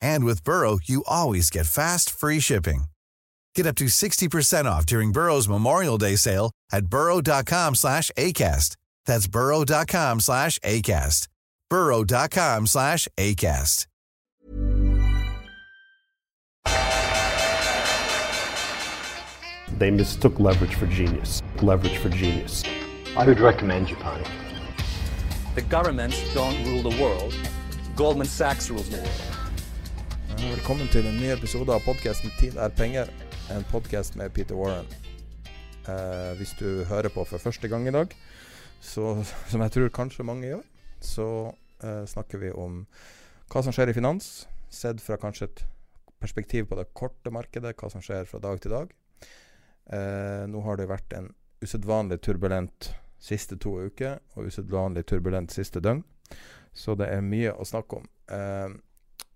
And with Burrow, you always get fast, free shipping. Get up to 60% off during Burrow's Memorial Day sale at burrow.com slash ACAST. That's burrow.com slash ACAST. burrow.com slash ACAST. They mistook leverage for genius. Leverage for genius. I would recommend you, Japan. The governments don't rule the world. Goldman Sachs rules the world. Velkommen til en ny episode av podkasten 'Tid er penger'. En podkast med Peter Warren. Eh, hvis du hører på for første gang i dag, så, som jeg tror kanskje mange gjør, så eh, snakker vi om hva som skjer i finans, sett fra kanskje et perspektiv på det korte markedet, hva som skjer fra dag til dag. Eh, nå har det vært en usedvanlig turbulent siste to uker, og usedvanlig turbulent siste døgn. Så det er mye å snakke om. Eh,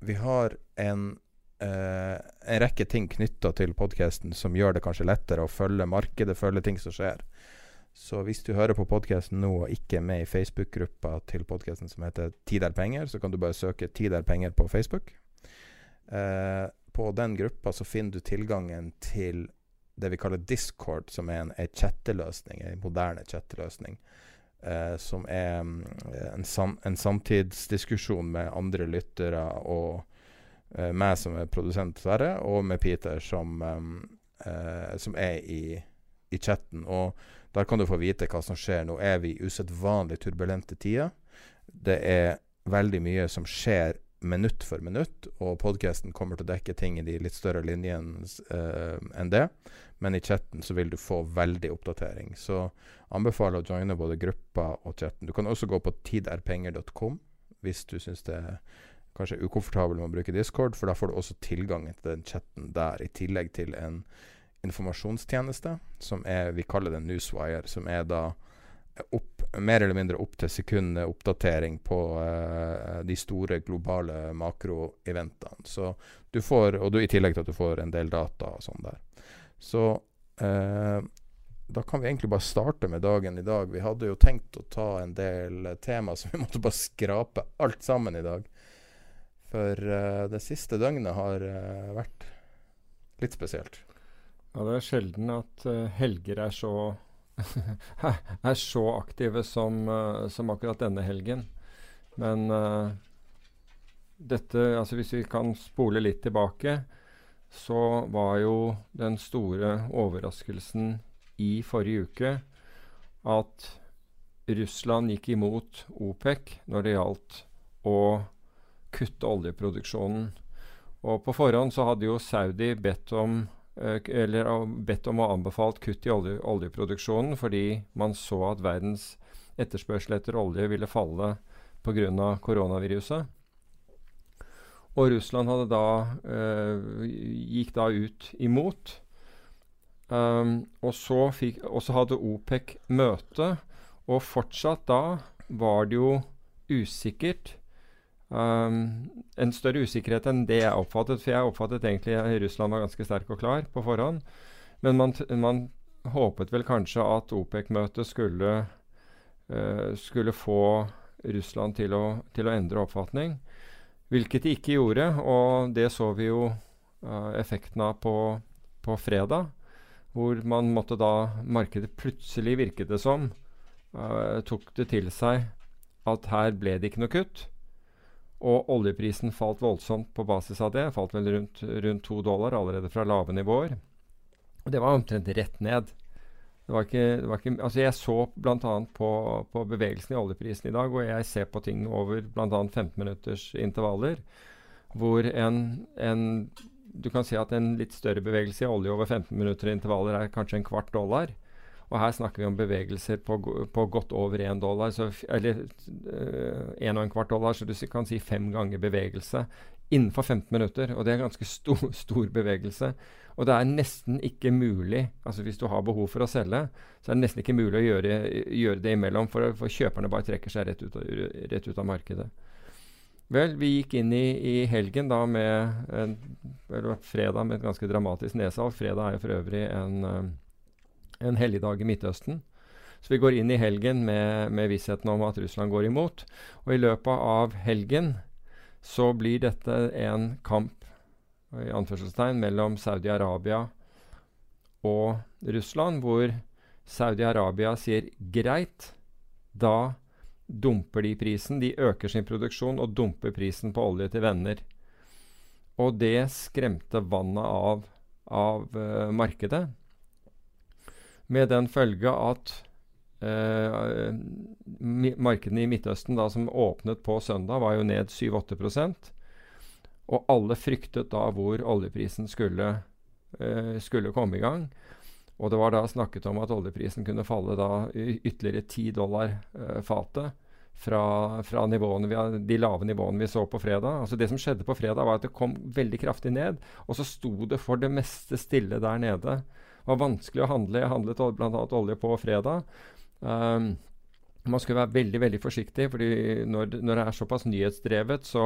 vi har en, eh, en rekke ting knytta til podkasten som gjør det kanskje lettere å følge markedet, følge ting som skjer. Så hvis du hører på podkasten nå og ikke er med i Facebook-gruppa til podkasten som heter Tid er penger, så kan du bare søke Tid er penger på Facebook. Eh, på den gruppa så finner du tilgangen til det vi kaller Discord, som er en, en chatteløsning, en moderne chatteløsning. Eh, som er mm, en, sam, en samtidsdiskusjon med andre lyttere og eh, meg som er produsent, dessverre, og med Peter som, eh, som er i, i chatten. Og der kan du få vite hva som skjer. Nå er vi i usedvanlig turbulente tider. Det er veldig mye som skjer minutt for minutt, og podkasten kommer til å dekke ting i de litt større linjene uh, enn det. Men i chatten så vil du få veldig oppdatering. Så anbefaler å joine både gruppa og chatten. Du kan også gå på tiderpenger.com hvis du syns det er kanskje ukomfortabel med å bruke Discord, for da får du også tilgang til den chatten der, i tillegg til en informasjonstjeneste som er Vi kaller det Newswire, som er da opp, mer eller mindre opp til sekundet oppdatering på eh, de store globale makroeventene. Så du får, og du, i tillegg til at du får en del data og sånn der. Så eh, da kan vi egentlig bare starte med dagen i dag. Vi hadde jo tenkt å ta en del tema, så vi måtte bare skrape alt sammen i dag. For eh, det siste døgnet har eh, vært litt spesielt. Ja, det er sjelden at uh, helger er så er så aktive som, uh, som, akkurat denne helgen. Men uh, dette Altså hvis vi kan spole litt tilbake, så var jo den store overraskelsen i forrige uke at Russland gikk imot OPEC når det gjaldt å kutte oljeproduksjonen. Og på forhånd så hadde jo Saudi bedt om eller bedt om og anbefalt kutt i olje, oljeproduksjonen fordi man så at verdens etterspørsel etter olje ville falle pga. koronaviruset. Og Russland da, øh, gikk da ut imot. Um, og, så fikk, og så hadde OPEC møte, og fortsatt da var det jo usikkert Um, en større usikkerhet enn det jeg oppfattet. For jeg oppfattet egentlig at Russland var ganske sterk og klar på forhånd. Men man, man håpet vel kanskje at OPEC-møtet skulle, uh, skulle få Russland til å, til å, endre oppfatning. Hvilket de ikke gjorde, og det så vi jo uh, effekten av på, på, fredag. Hvor man måtte da Markedet plutselig virket det som uh, tok det til seg at her ble det ikke noe kutt. Og oljeprisen falt voldsomt på basis av det. Falt vel rundt, to dollar allerede fra lave nivåer. Og det var omtrent rett ned. det var ikke, det var ikke, altså Jeg så bl.a. På, på bevegelsen i oljeprisen i dag, og jeg ser på ting over bl.a. 15 minutters intervaller, hvor en, en Du kan si at en litt større bevegelse i olje over 15 minutter intervaller er kanskje en kvart dollar. Og her snakker vi om bevegelser på, på godt over én dollar, så, eller én og en kvart dollar, så du kan si fem ganger bevegelse innenfor 15 minutter. Og det er ganske stor, stor bevegelse. Og det er nesten ikke mulig, altså hvis du har behov for å selge, så er det nesten ikke mulig å gjøre, gjøre det imellom, for, for, kjøperne bare trekker seg rett ut, rett ut, av, markedet. Vel, vi gikk inn i, i helgen da med en, eller fredag med et ganske dramatisk nedsalg. Fredag er jo for øvrig en, eh, en helligdag i Midtøsten. Så vi går inn i helgen med, med vissheten om at Russland går imot. Og i løpet av helgen så blir dette en kamp i anførselstegn mellom Saudi-Arabia og Russland, hvor Saudi-Arabia sier greit, da dumper de prisen. De øker sin produksjon og dumper prisen på olje til venner. Og det skremte vannet av, av uh, markedet. Med den følge at eh, markedene i Midtøsten da, som åpnet på søndag, var jo ned 7-8 og alle fryktet da hvor oljeprisen skulle, eh, skulle komme i gang. Og det var da snakket om at oljeprisen kunne falle da ytterligere 10 dollar eh, fatet fra, fra vi, de lave nivåene vi så på fredag. Altså Det som skjedde på fredag, var at det kom veldig kraftig ned. Og så sto det for det meste stille der nede. Var vanskelig å handle. Jeg handlet bl.a. olje på fredag. Um, man skal være veldig veldig forsiktig, fordi når, når det er såpass nyhetsdrevet, så,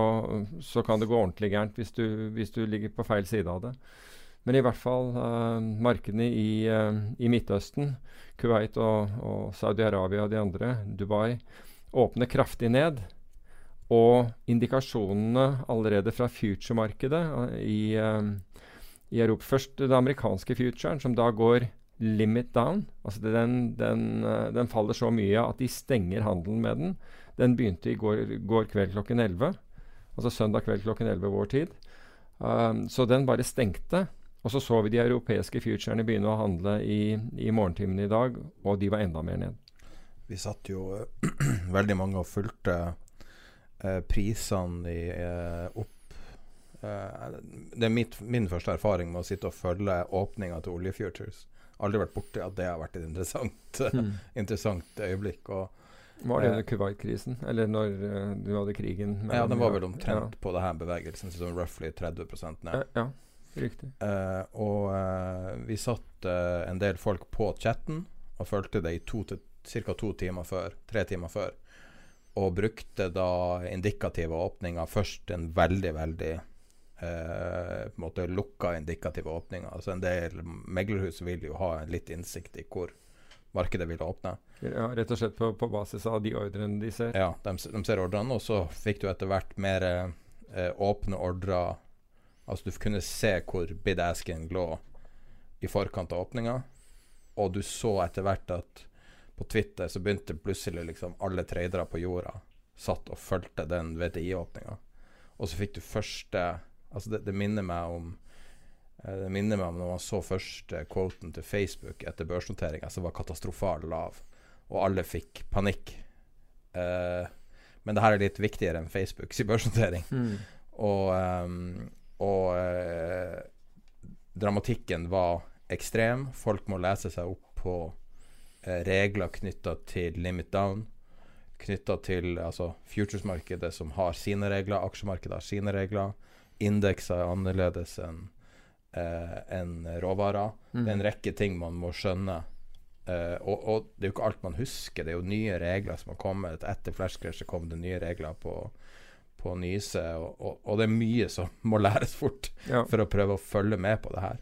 så, kan det gå ordentlig gærent hvis du, hvis du, ligger på feil side av det. Men i hvert fall uh, markedene i, uh, i, Midtøsten, Kuwait og, og Saudi-Arabia og de andre, Dubai, åpner kraftig ned. Og indikasjonene allerede fra future-markedet i, uh, i, Europa Først det amerikanske futuren, som da går limit down. Altså den, den, eh, den, faller så mye at de stenger handelen med den. Den begynte i går, går kveld klokken 11. Altså søndag kveld klokken 11 vår tid. Um, så den bare stengte. Og så så vi de europeiske futurene begynne å handle i, i morgentimene i dag, og de var enda mer ned. Vi satt jo veldig mange og fulgte eh, prisene uh, opp Det er mitt, min første erfaring med å sitte og følge åpninga til oljefutures aldri vært borti at det har vært et interessant, mm. interessant øyeblikk. Og, var det under eh, Kuwait-krisen? Eller når uh, du hadde krigen? Ja, den var vel omtrent ja. på denne bevegelsen, sånn roughly 30% ned. Ja, riktig. Uh, og uh, vi satt en del folk på chatten og fulgte det i ca. to timer før, tre timer før. Og brukte da indikative åpninger først en veldig, veldig eh, på en måte lukka indikative åpninger. Altså En del meglerhus vil jo ha en litt innsikt i hvor markedet vil åpne. Ja, Rett og slett på, på basis av de ordrene de ser? Ja, de, de ser ordrene. Og så fikk du etter hvert mer eh, åpne ordrer. Altså du kunne se hvor bid-asken lå i forkant av åpninga. Og du så etter hvert at på Twitter så begynte plutselig liksom alle tradere på jorda satt og fulgte den VTI-åpninga. Og så fikk du første Altså det, det, minner meg om eh, det minner meg om når man så første quoten til Facebook etter børsnoteringa, som var katastrofalt lav, og alle fikk panikk. Uh, men det her er litt viktigere enn Facebooks børsnotering. Mm. Og, um, og uh, dramatikken var ekstrem. Folk må lese seg opp på uh, regler knytta til limit down. Knytta til altså, futures-markedet, som har sine regler. Aksjemarkedet har sine regler indekser er annerledes enn eh, en råvarer. Mm. Det er en rekke ting man må skjønne. Eh, og, og, det er jo ikke alt man husker. Det er jo nye regler som har kommet. Etter flashcrashet kom det nye regler på, på Nyse. Og, og, og, det er mye som må læres fort ja. for å prøve å følge med på det her.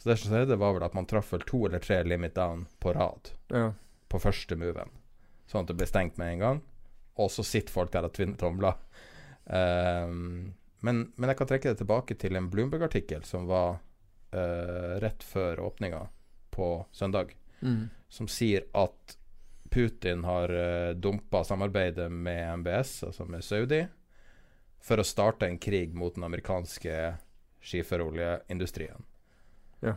Så det som skjedde, var vel at man traff vel to eller tre limit down på rad ja. på første moven. Sånn at det ble stengt med en gang. Og så sitter folk der og tvinner tomler. Um, men, men, jeg kan trekke det tilbake til en Bloomberg-artikkel som var uh, rett før åpninga på søndag, mm. som sier at Putin har uh, eh, dumpa samarbeidet med MBS, altså med Saudi, for å starte en krig mot den amerikanske skiferoljeindustrien. Ja.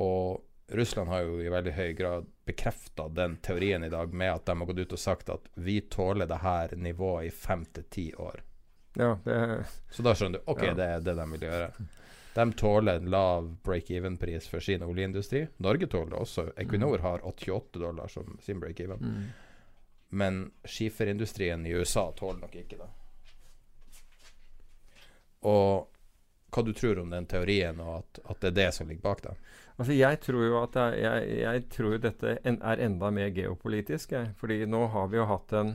Og Russland har jo i veldig høy grad bekrefta den teorien i dag med at de har gått ut og sagt at vi tåler det her nivået i fem til ti år. Ja, det, Så da skjønner du OK, Ja. det er det de vil gjøre. De tåler en lav break-even-pris for sin oljeindustri. Norge tåler det også. Equinor har 88 dollar som sin break-even. mm. Men skiferindustrien i USA tåler nok ikke det. Og hva du tror om den teorien, og at, at det er det som ligger bak det? Altså jeg tror jo at er, jeg, jeg tror dette en, er enda mer geopolitisk. Jeg. Fordi nå har vi jo hatt en,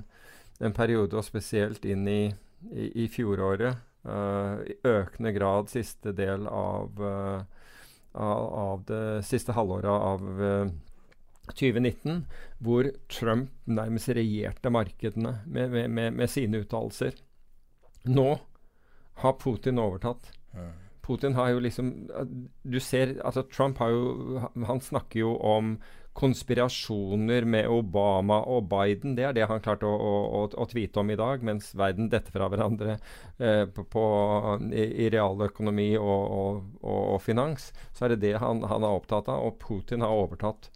en periode, og spesielt inn i, i, i fjoråret, Uh, i økende grad siste del av, uh, av, det siste halvåret av uh, 2019, hvor Trump nærmest regjerte markedene med, med, med, med sine uttalelser. Nå har Putin overtatt. Putin har jo liksom Du ser altså Trump har jo Han snakker jo om konspirasjoner med Obama og Biden. Det er det han klarte å, å, å, å tvite om i dag, mens verden detter fra hverandre eh, på, på, i, i realøkonomi og, og, og, og finans. Så er det det han, han er opptatt av, og Putin har overtatt.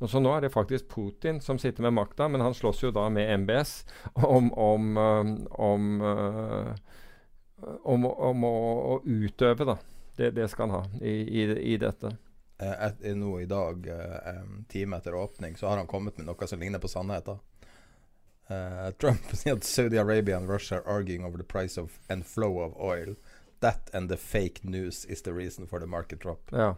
Og så Nå er det faktisk Putin som sitter med makta, men han slåss jo da med MBS om, om, om, om uh, om, om å, å utøve, da. Det, det skal han ha i, i, i dette. Eh, et, nå i dag, eh, en time etter åpning, så har han kommet med noe som ligner på sannheten. Uh, Trump sier at Saudi Arabia and Russia are arguing over the price of and flow of oil. That and the fake news is the reason for the market drop. Ja.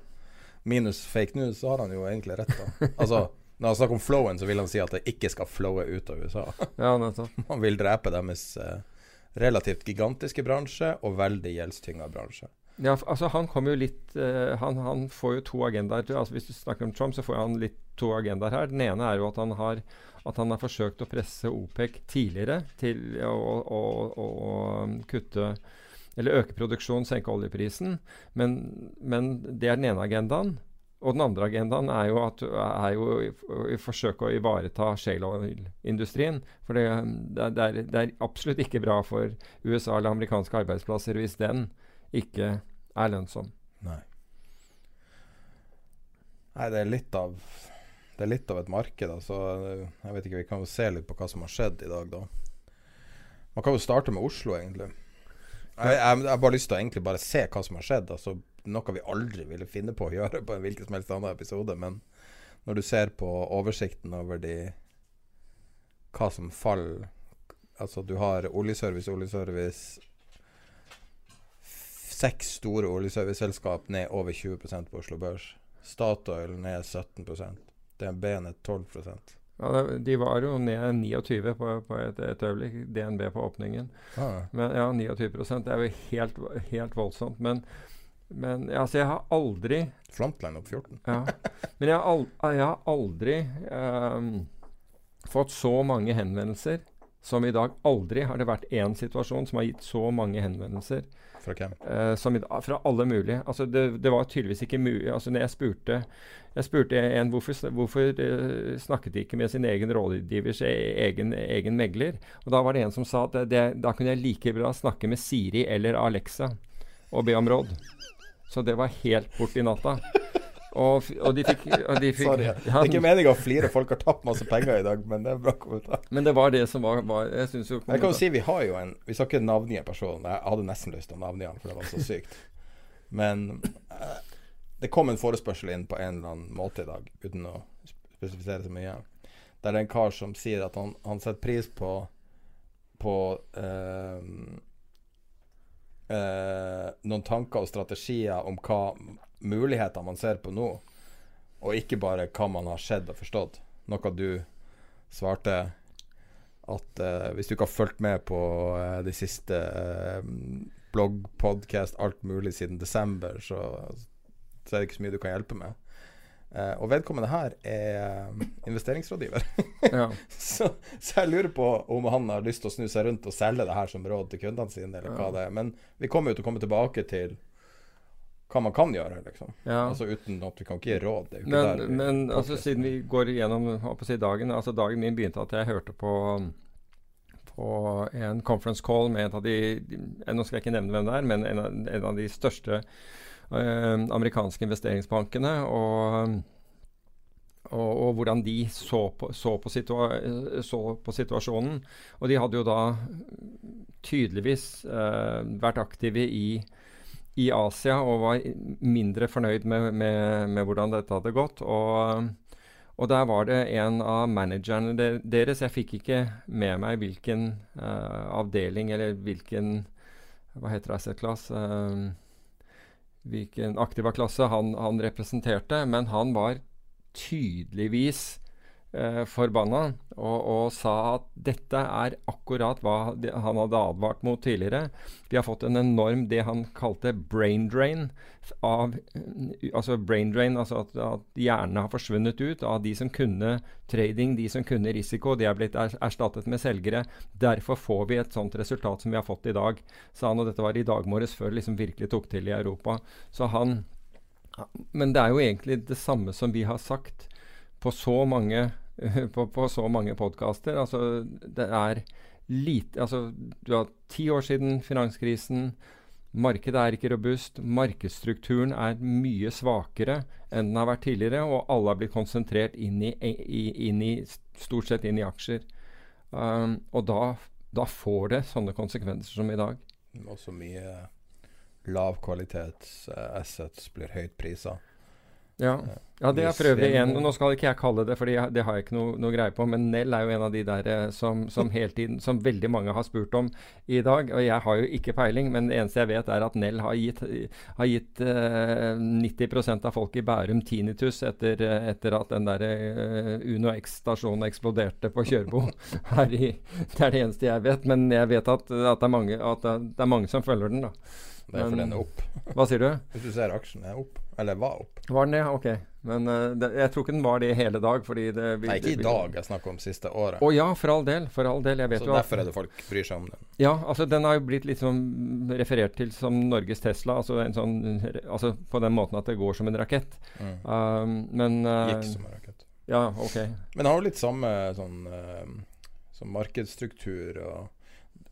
Minus fake news, så har han jo egentlig rett, da. Altså, når han snakker om flowen, så vil han si at det ikke skal flowe ut av USA. ja, nettopp. Han vil drepe deres eh, relativt gigantiske bransje og veldig gjeldstynga bransje. Ja, altså Han kommer jo litt uh, han, han får jo to agendaer. altså Hvis du snakker om Trump, så får han litt to agendaer her. Den ene er jo at han har at han har forsøkt å presse OPEC tidligere til å, å, å, å kutte Eller øke produksjonen, senke oljeprisen. Men, men det er den ene agendaen. Og den andre agendaen er jo, at, er jo i, i forsøk å ivareta shale oil-industrien. For det, det, er- det, er, det er absolutt ikke bra for USA eller amerikanske arbeidsplasser hvis den ikke er lønnsom. Nei. Nei, det er litt av Det er litt av et marked, altså. Jeg vet ikke, Vi kan jo se litt på hva som har skjedd i dag, da. Man kan jo starte med Oslo, egentlig. Jeg, jeg, jeg har bare lyst til å egentlig bare se hva som har skjedd. Altså, noe vi aldri ville finne på å gjøre på en hvilken som helst annen episode. Men når du ser på oversikten over de hva som faller Altså, du har oljeservice, oljeservice Seks store oljeserviceselskap ned over 20% på Oslo Børs. Statoil ned 17% DNB ned 12% Ja, de var jo ned 29 på, på et, et øyeblikk, DNB på åpningen. ah. Men ja, 29 Det er jo helt, helt voldsomt. Men, men altså, jeg har aldri Frontline opp 14. ja, Men jeg har, al jeg har aldri um, fått så mange henvendelser som i dag. Aldri har det vært én situasjon som har gitt så mange henvendelser Fra hvem? Uh, som i, fra alle mulige. Altså det, det var tydeligvis ikke mulig altså når Jeg spurte jeg spurte en hvorfor, hvorfor uh, snakket de ikke med sin egen rådgivers e- egen, egen megler. Og Da var det en som sa at det, det, da kunne jeg like bra snakke med Siri eller Alexa og be om råd. Så det var helt bort i natta. Og, og de fikk, og de fikk Sorry. ja, Det er ikke meninga å flire, folk har tapt masse penger i dag, men det er bra kommentar. Men det var det som var, var Jeg synes jo Jeg kan jo si vi har jo en Vi skal ikke navngi personen. Jeg hadde nesten lyst til å navngi han, for det var så sykt. Men eh, det kom en forespørsel inn på en eller annen måte i dag, uten å spesifisere så mye. Der det er en kar som sier at han, han setter pris på På eh, eh, noen tanker og strategier om hva muligheter man ser på nå, og ikke bare hva man har sett og forstått. Noe du svarte at eh, hvis du ikke har fulgt med på eh, de siste uh, blogg, podcast, alt mulig siden desember, så, så er det ikke så mye du kan hjelpe med. Eh, og vedkommende her er eh, investeringsrådgiver. Ja. så, så jeg lurer på om han har lyst til å snu seg rundt og selge det her som råd til kundene sine, eller hva det er. Men vi kommer jo til å komme tilbake til hva man kan gjøre, liksom. Ja. Altså uten at vi kan ikke gi råd. Men, der men altså, siden vi går igjennom si dagen altså Dagen min begynte at jeg hørte på på en conference call med en av de Nå skal jeg ikke nevne hvem det er, men en av, en av de største amerikanske investeringsbankene. Og, og, og, hvordan de så på, så, på situa så, på situasjonen. Og de hadde jo da tydeligvis eh, vært aktive i, i, Asia og var mindre fornøyd med, med, med hvordan dette hadde gått. Og, og, der var det en av managerne deres Jeg fikk ikke med meg hvilken uh, avdeling eller hvilken Hva heter det, asset-klasse? Uh, hvilken aktiva klasse han, han representerte, men han var tydeligvis eh, forbanna og, og, sa at dette er akkurat hva de, han hadde advart mot tidligere. Vi har fått en enorm det han kalte brain drain. Av, altså brain drain, altså at, at hjernen har forsvunnet ut av de som kunne trading, de som kunne risiko. De er blitt er, erstattet med selgere. Derfor får vi et sånt resultat som vi har fått i dag, sa han. Og dette var i dag morges, før det liksom virkelig tok til i Europa. Så han men det er jo egentlig det samme som vi har sagt på så mange på, på så mange podkaster. Altså, det er lite Altså, du har ti år siden finanskrisen. Markedet er ikke robust. Markedsstrukturen er mye svakere enn den har vært tidligere, og alle har blitt konsentrert inn i, inn i stort sett inn i aksjer. Um, og da, da, får det sånne konsekvenser som i dag. Også mye lav kvalitets assets blir høyt prisa. Ja. ja, det er for øvrig en Nå skal ikke jeg kalle det, for det har jeg ikke noe, noe, greie på, men Nell er jo en av de der eh, som, som tiden Som veldig mange har spurt om i dag. Og jeg har jo ikke peiling, men det eneste jeg vet, er at Nell har gitt, har gitt uh, eh, 90% av folk i Bærum tinnitus etter, etter at den der uh, Uno X-stasjonen eksploderte på Kjørbo. det er det eneste jeg vet, men jeg vet at, at, det, er mange, at det er mange som følger den. da det er fordi den er opp. Hva sier du? Hvis du ser aksjen er opp. Eller var opp. Var den det? Ok. Men uh, det, jeg tror ikke den var det hele dag. Fordi det, vi, Nei, ikke i dag. Jeg snakker om siste året. Å oh, ja, for all del. For all del. Jeg vet Så jo derfor er det folk bryr seg om den. Ja, altså den har jo blitt liksom referert til som Norges Tesla. Altså, sånn, altså på den måten at det går som en rakett. Mm. Um, men uh, Gikk som en rakett. Ja, ok. Men det har jo litt samme sånn uh, som markedsstruktur og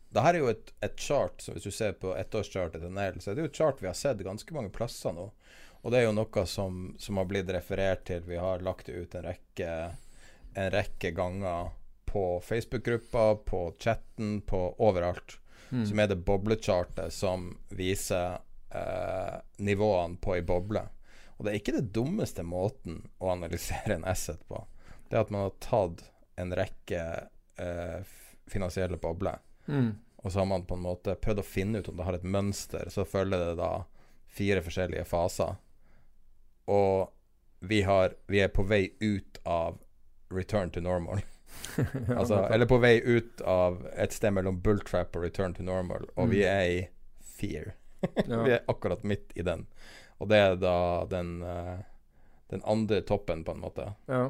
dette er jo et, et chart, så hvis du ser på ettårschartet til Nail, så er det jo et chart vi har sett ganske mange plasser nå. Og det er jo noe som, som har blitt referert til. Vi har lagt det ut en rekke, en rekke ganger på Facebook-gruppa, på chatten, på overalt. Mm. Som er det boblechartet som viser eh, nivåene på ei boble. Og det er ikke det dummeste måten å analysere en asset på. Det er at man har tatt en rekke eh, finansielle bobler. Mm. Og så har man på en måte prøvd å finne ut om det har et mønster. Så følger det da fire forskjellige faser. Og vi, har, vi er på vei ut av return to normal. altså, eller på vei ut av et sted mellom bulltrap og return to normal. Og mm. vi er i fear. vi er akkurat midt i den. Og det er da den, uh, den andre toppen, på en måte. Ja.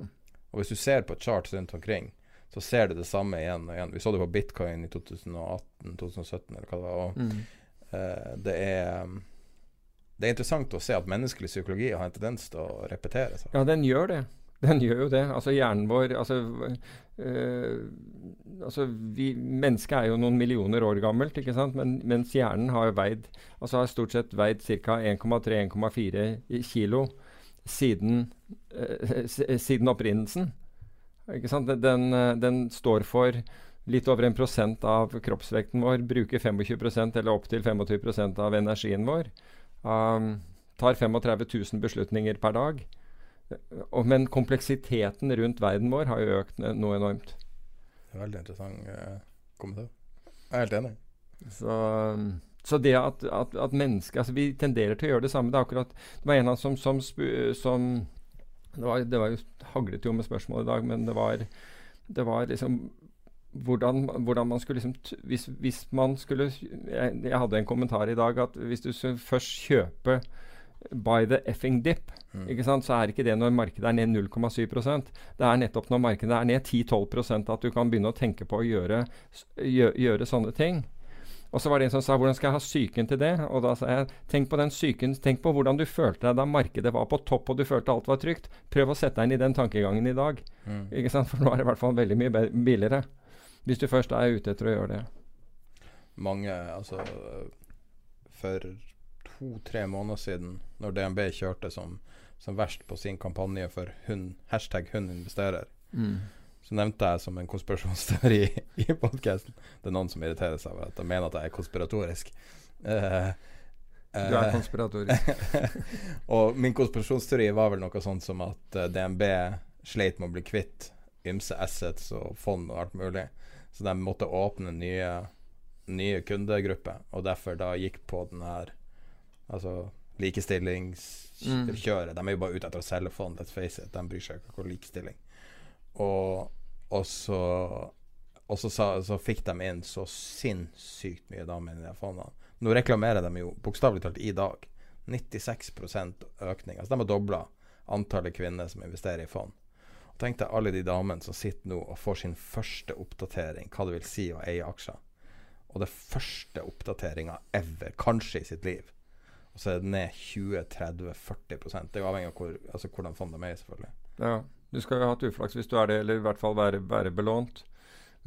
Og hvis du ser på charts rundt omkring, så ser du det samme igjen og igjen. Vi så det på bitcoin i 2018-2017, eller hva det var. Og, mm. uh, det er det er interessant å se at menneskelig psykologi har en tendens til å repetere seg. Ja, den gjør det. Den gjør jo det. Altså hjernen vår altså, øh, altså vi, Mennesket er jo noen millioner år gammelt, ikke sant? Men, mens hjernen har veid altså har stort sett veid ca. 1,3-1,4 kilo siden, øh, siden opprinnelsen. Ikke sant? Den, den, står for litt over en prosent av kroppsvekten vår, bruker 25 eller opptil 25% av energien vår. Um, tar 35 000 beslutninger per dag. Og, men kompleksiteten rundt verden vår har jo økt noe enormt. Det er veldig interessant eh, kommentar. Jeg er helt enig. Så, så det at, at, at mennesker altså Vi tenderer til å gjøre det samme. Det, akkurat, det var en av som, som, som det var, det var jo haglet jo med spørsmål i dag, men det var, det var liksom hvordan, hvordan, man skulle liksom hvis, hvis, man skulle jeg, jeg, hadde en kommentar i dag at hvis du først kjøper by the effing dip, mm. ikke sant, så er ikke det når markedet er ned 0,7% Det er nettopp når markedet er ned 10-12% at du kan begynne å tenke på å gjøre, gjøre, gjøre sånne ting. Og så var det en som sa 'hvordan skal jeg ha psyken til det?' Og da sa jeg tenk på den psyken, tenk på hvordan du følte deg da markedet var på topp og du følte alt var trygt. Prøv å sette deg inn i den tankegangen i dag. Mm. Ikke sant? For nå er det i hvert fall veldig mye billigere. Hvis du først er ute etter å gjøre det. Mange, altså For to-tre måneder siden, når DNB kjørte som som verst på sin kampanje for hun, hashtag hun investerer. Mm. Så nevnte jeg som en konspirasjonsteori i, i podkasten. Det er noen som irriterer seg over at de mener at jeg er konspiratorisk. Uh, Du er eh, konspiratorisk. og min konspirasjonsteori var vel noe sånt som at eh, DNB sleit med å bli kvitt ymse assets og fond og alt mulig. Så de måtte åpne nye, nye kundegrupper, og derfor da gikk på den her Altså likestillingskjøret. De er jo bare ute etter å selge fond, let's face it. De bryr seg ikke om likestilling. Og, og så og så, sa, så fikk de inn så sinnssykt mye damer i de fondene. Nå reklamerer de jo bokstavelig talt i dag. 96% økning. Altså de har dobla antallet kvinner som investerer i fond. Tenk deg alle de damene som sitter nå og får sin første oppdatering, hva det vil si å eie aksjer. Og det første oppdateringa ever, kanskje i sitt liv. Og så er det ned 20-30-40% Det er jo avhengig av hvor, altså hvordan fondet er selvfølgelig. Ja. Du skal jo ha hatt uflaks hvis du er det, eller i hvert fall være, være belånt.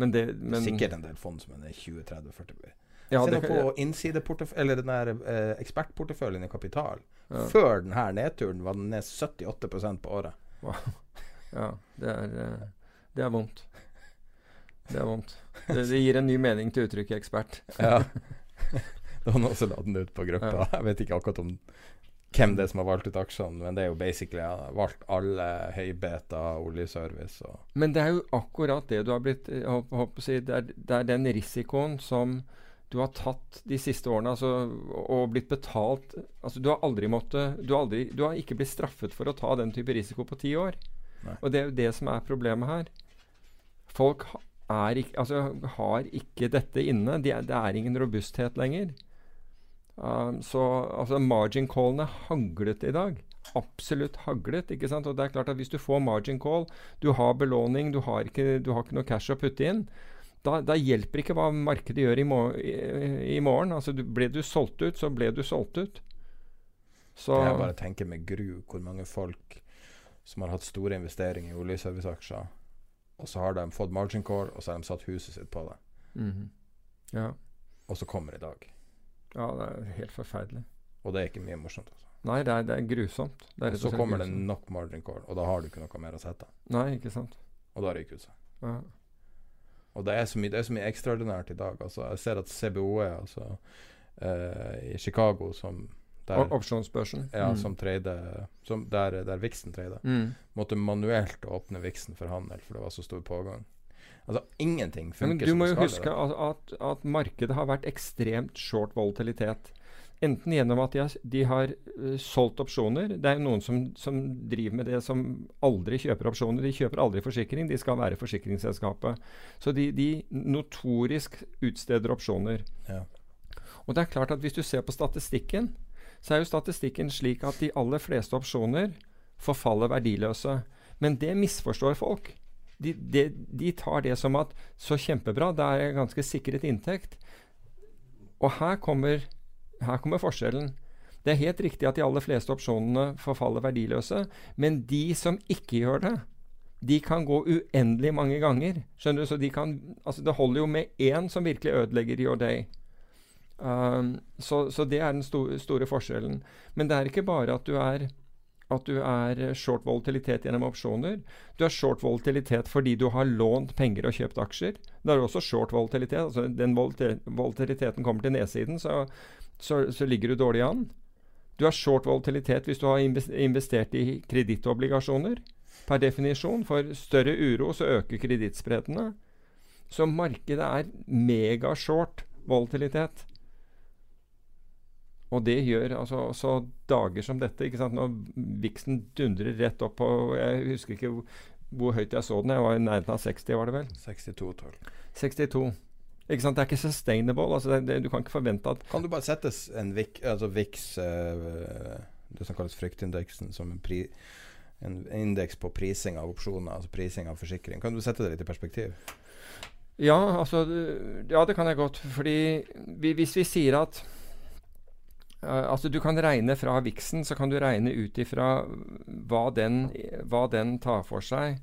Men det men, Sikkert en del fond som er ned 20-30-40 Ja, Se nå på innsideportef- eller den der eh, ekspertporteføljen i Kapital. Ja. Før denne nedturen var den ned 78% på året. Ja, det er, eh, det er vondt. Det er vondt. Det, det gir en ny mening til uttrykket ekspert. Ja. det var noen som la den ut på gruppa. Jeg vet ikke akkurat om hvem det er som har valgt ut aksjene, men det er jo basically ja, valgt alle høybeta oljeservice og Men det er jo akkurat det du har blitt håper, holdt å si, det, er, det er den risikoen som du har tatt de siste årene altså, og blitt betalt altså, Du har aldri måttet du har, aldri, du har ikke blitt straffet for å ta den type risiko på ti år. Nei. Og det er jo det som er problemet her. Folk er ikke, altså, har ikke dette inne. De er, det er ingen robusthet lenger. Um, så altså, margin callene haglet i dag. Absolutt haglet. ikke sant? Og det er klart at Hvis du får margin call, du har belåning, du har ikke, du har ikke noe cash å putte inn, da, da hjelper ikke hva markedet gjør i, mor i, i morgen. Altså, du, Ble du solgt ut, så ble du solgt ut. Så Jeg bare tenker med gru hvor mange folk som har hatt store investeringer i oljeserviceaksjer, og så har de fått margin call, og så har de satt huset sitt på det. Mhm. ja. Og så kommer i dag. ja, det er helt forferdelig. Og det er ikke mye morsomt. Altså. Nei, det er, det er grusomt. Det er Og så kommer det nok margin call, og da har du ikke noe mer å sette. Nei, ikke sant. Og da ryker det seg. Ja. Og det er, så mye, det er så mye ekstraordinært i dag. Altså, jeg ser at CBOE, altså eh, i Chicago, som der, opsjonsbørsen. ja, Mm. som trade, som der, der Vixen trader, Mm. måtte manuelt åpne Vixen for handel, for det var så stor pågang. Altså, ingenting Ja, men skal. du må jo huske at, at markedet har vært ekstremt short volatilitet. Enten gjennom at de har, de har uh, solgt opsjoner. Det er jo noen som, som driver med det som aldri kjøper opsjoner. De kjøper aldri forsikring, de skal være forsikringsselskapet. Så de, de notorisk utsteder opsjoner. Ja. Og det er klart at hvis du ser på statistikken, så er jo statistikken slik at de aller fleste opsjoner forfaller verdiløse. Men det misforstår folk. De, de, de tar det som at så kjempebra, det er ganske sikret inntekt. Og her kommer, her kommer forskjellen. Det er helt riktig at de aller fleste opsjonene forfaller verdiløse, men de som ikke gjør det, de kan gå uendelig mange ganger. Skjønner du? Så de kan, altså det holder jo med én som virkelig ødelegger your day. Um, så, så det er den sto store forskjellen. Men det er ikke bare at du er at du er short volatilitet gjennom opsjoner. Du er short volatilitet fordi du har lånt penger og kjøpt aksjer. Da er du også short volatilitet. altså Den volatiliteten kommer til nedsiden, så, så, så ligger du dårlig an. Du har short volatilitet hvis du har investert i kredittobligasjoner. Per definisjon. For større uro så øker kredittspreddene. Så markedet er megashort volatilitet. Og det gjør altså også dager som dette. ikke sant? Når viksen dundrer rett opp på Jeg husker ikke hvor, hvor høyt jeg så den. Jeg var i nærheten av 60, var det vel? 62-12. 62. Ikke sant? Det er ikke sustainable. altså det, det, Du kan ikke forvente at Kan du bare sette en vik, altså VIX uh, det som kalles fryktindeksen, som en, pri, en indeks på prising av opsjoner, altså prising av forsikring. Kan du sette det litt i perspektiv? Ja, altså Ja, det kan jeg godt. Fordi vi, hvis vi sier at eh, Altså, du kan regne fra viksen, så kan du regne ut ifra hva den, hva den tar for seg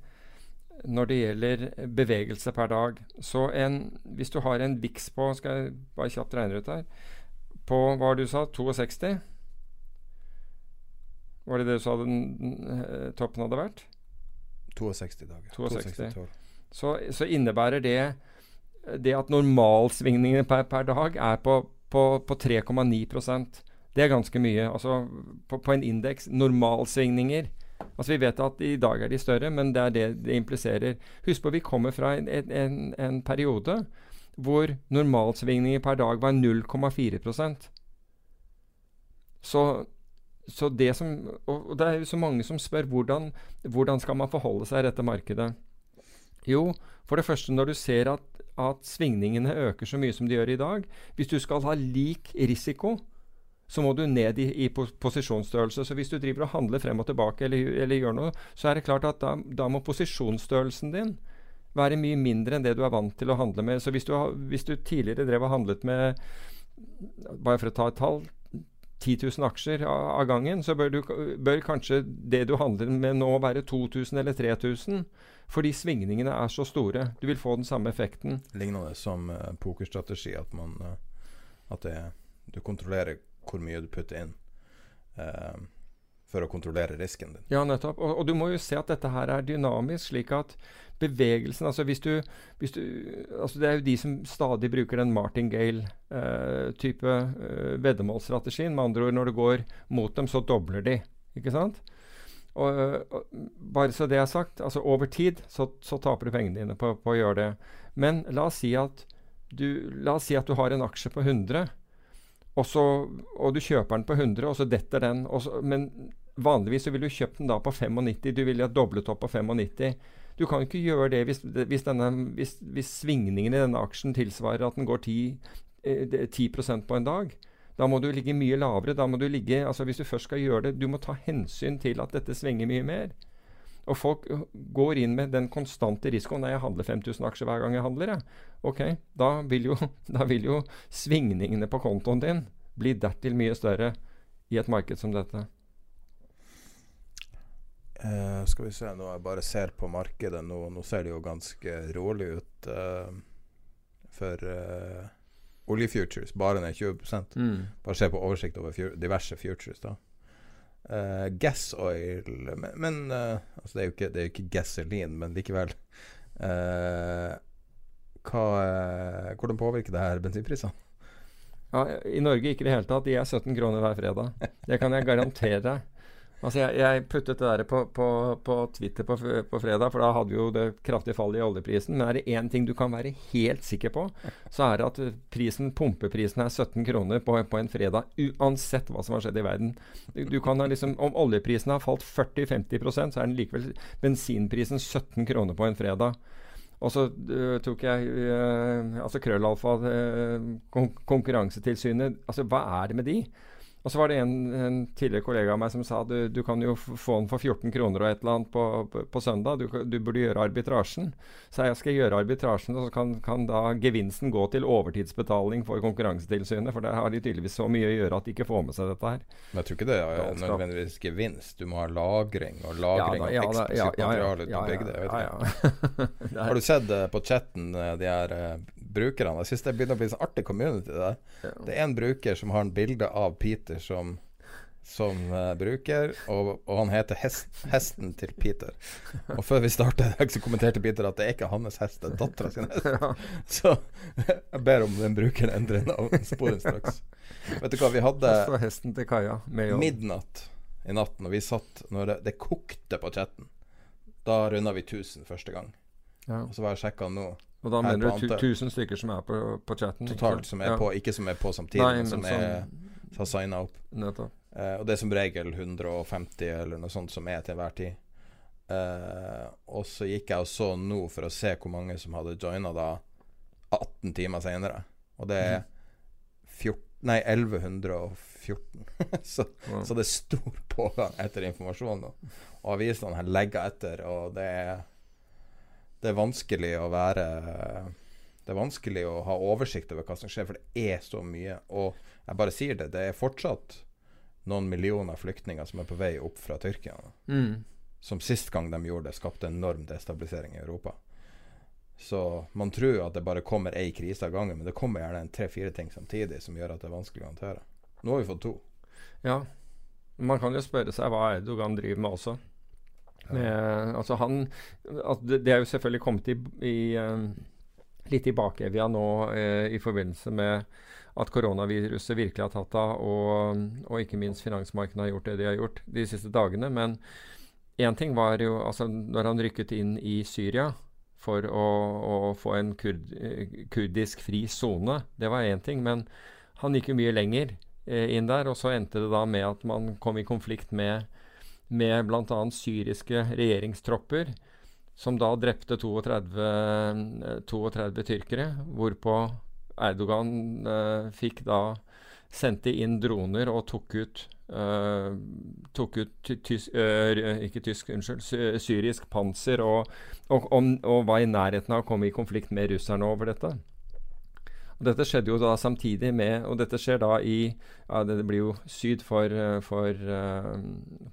når det gjelder bevegelse per dag. Så en, hvis du har en viks på Skal jeg bare kjapt regne ut her På hva var det du sa? 62? Var det det du sa den eh, toppen hadde vært? 62 dager. 62. 62 Så, så innebærer det det at normalsvingningene per, per dag er på, på, på 3,9 Det er ganske mye. Altså på, på en indeks normalsvingninger Altså Vi vet at i dag er de større, men det er det det impliserer. Husk på vi kommer fra en, en, en periode hvor normalsvingninger per dag var 0,4% Så så det som, og det er jo så mange som spør hvordan, hvordan skal man forholde seg i dette markedet. Jo, for det første når du ser at, at svingningene øker så mye som de gjør i dag Hvis du skal ha lik risiko, så må du ned i, i posisjonsstørrelse. Så hvis du driver og handler frem og tilbake eller, eller gjør noe, så er det klart at da, da, må posisjonsstørrelsen din være mye mindre enn det du er vant til å handle med. Så hvis du, hvis du tidligere drev og handlet med bare for å ta et tall 10 000 aksjer av, gangen, så bør, du, bør, kanskje det du handler med nå være 2000 eller 3000. Fordi svingningene er så store. Du vil få den samme effekten. Lignende som uh, pokerstrategi, at, man, uh, at det, du kontrollerer hvor mye du putter inn. Uh, for å kontrollere risken din. Ja, nettopp. Og, og, du må jo se at dette her er dynamisk, slik at bevegelsen altså hvis du, hvis du altså Det er jo de som stadig bruker den martingale-type uh, uh, veddemålsstrategien. Med andre ord, når det går mot dem, så dobler de. Ikke sant? Og, og, bare så det er sagt, altså over tid så, så taper du pengene dine på, på, å gjøre det. Men la oss si at du, la oss si at du har en aksje på 100, og, så, og du kjøper den på 100, og så detter den. Så, men vanligvis så ville du kjøpt den da på 95. Du ville ha doblet opp på 95. Du kan ikke gjøre det hvis, hvis, denne, hvis, hvis svingningen i denne aksjen tilsvarer at den går 10, eh, 10% på en dag. Da må du ligge mye lavere. da må du ligge, altså Hvis du først skal gjøre det Du må ta hensyn til at dette svinger mye mer. Og folk øh, går inn med den konstante risikoen. Nei, jeg handler 5000 aksjer hver gang jeg handler. jeg. Ok, da vil, jo, da vil jo svingningene på kontoen din bli dertil mye større i et marked som dette. Uh, skal vi se, nå jeg bare ser på markedet nå, nå ser det jo ganske rolig ut uh, for uh, oljefutures. Bare ned 20 mm. Bare se på oversikt over fu diverse futures, da. Uh, gas oil Men, men altså det, er jo ikke, det er ikke gasolin, men likevel. Hva, hvordan påvirker det her bensinprisene? Ja, I Norge ikke i det hele tatt. De er 17 kroner hver fredag. Det kan jeg garantere. Altså jeg, jeg, puttet det der på, på, på Twitter på, på, fredag, for da hadde vi jo det kraftige fallet i oljeprisen. Men er det én ting du kan være helt sikker på, så er det at prisen, pumpeprisen er 17 kroner på, en fredag. Uansett hva som har skjedd i verden. Du, kan ha liksom, Om oljeprisen har falt 40-50% så er den likevel bensinprisen 17 kroner på en fredag. Og så uh, tok jeg uh, altså Krøllalfa, uh, kon Konkurransetilsynet. Altså, hva er det med de? Og så var det en, en, tidligere kollega av meg som sa du, du kan jo få den for 14 kroner og et eller annet på, på, på søndag. Du, du, burde gjøre arbitrasjen. Så jeg skal gjøre arbitrasjen, og så kan, kan, da gevinsten gå til overtidsbetaling for Konkurransetilsynet. For der har de tydeligvis så mye å gjøre at de ikke får med seg dette her. Men jeg tror ikke det er nødvendigvis gevinst. Du må ha lagring og lagring ja, da, ja, av eksplosivt materiale til å bygge det. har du sett uh, på chatten uh, de her uh, brukerne. Jeg syns det begynner å bli en sånn artig community der. Det er en bruker som har en bilde av Peter som, som uh, bruker, og, og, han heter hest, Hesten til Peter. Og før vi startet, så kommenterte Peter at det er ikke hans hest, det er dattera sin hest. Så jeg ber om den brukeren endrer navn sporenstraks. Vet du hva, vi hadde hesten til Kaja midnatt i natt når vi satt Når det, det kokte på chatten. Da runda vi 1000 første gang. Ja. Og så var jeg sjekka nå. Og da mener du 1000 stykker som er på, på chatten? Totalt, som er ja. på, ikke som er på samtidig, Nei, men som, er, har signa opp. Uh, og det er som regel 150 eller noe sånt som er til enhver tid. Uh, og så gikk jeg og så nå for å se hvor mange som hadde joina da 18 timer senere. Og det er 14, nei, 1114. så, wow. så, det er stor pågang etter informasjon. Og avisene legger etter, og det er det er vanskelig å være Det er vanskelig å ha oversikt over hva som skjer, for det er så mye. Og jeg bare sier det, det er fortsatt noen millioner flyktninger som er på vei opp fra Tyrkia. Mm. Som sist gang de gjorde det, skapte enorm destabilisering i Europa. Så man tror at det bare kommer ei krise av gangen, men det kommer gjerne en tre-fire ting samtidig som gjør at det er vanskelig å håndtere. Nå har vi fått to. Ja. Man kan jo spørre seg hva Erdogan driver med også. Med, altså han, det, det er jo selvfølgelig kommet i, i um, litt i bakevja nå eh, i forbindelse med at koronaviruset virkelig har tatt av, og, og ikke minst finansmarkedene har gjort det de har gjort de siste dagene. Men én ting var jo altså når han rykket inn i Syria for å, å få en kurd, kurdisk fri sone. Det var én ting. Men han gikk jo mye lenger eh, inn der, og så endte det da med at man kom i konflikt med med bl.a. syriske regjeringstropper, som da drepte 32, 32 tyrkere, hvorpå Erdogan eh, fikk da sendte inn droner og tok ut, uh, tok ut tysk, uh, ikke tysk, unnskyld, syrisk panser og, og, og, og, var i nærheten av å komme i konflikt med russerne over dette. Og dette skjedde jo da samtidig med Og dette skjer da i ja, Det blir jo syd for, eh, for, eh,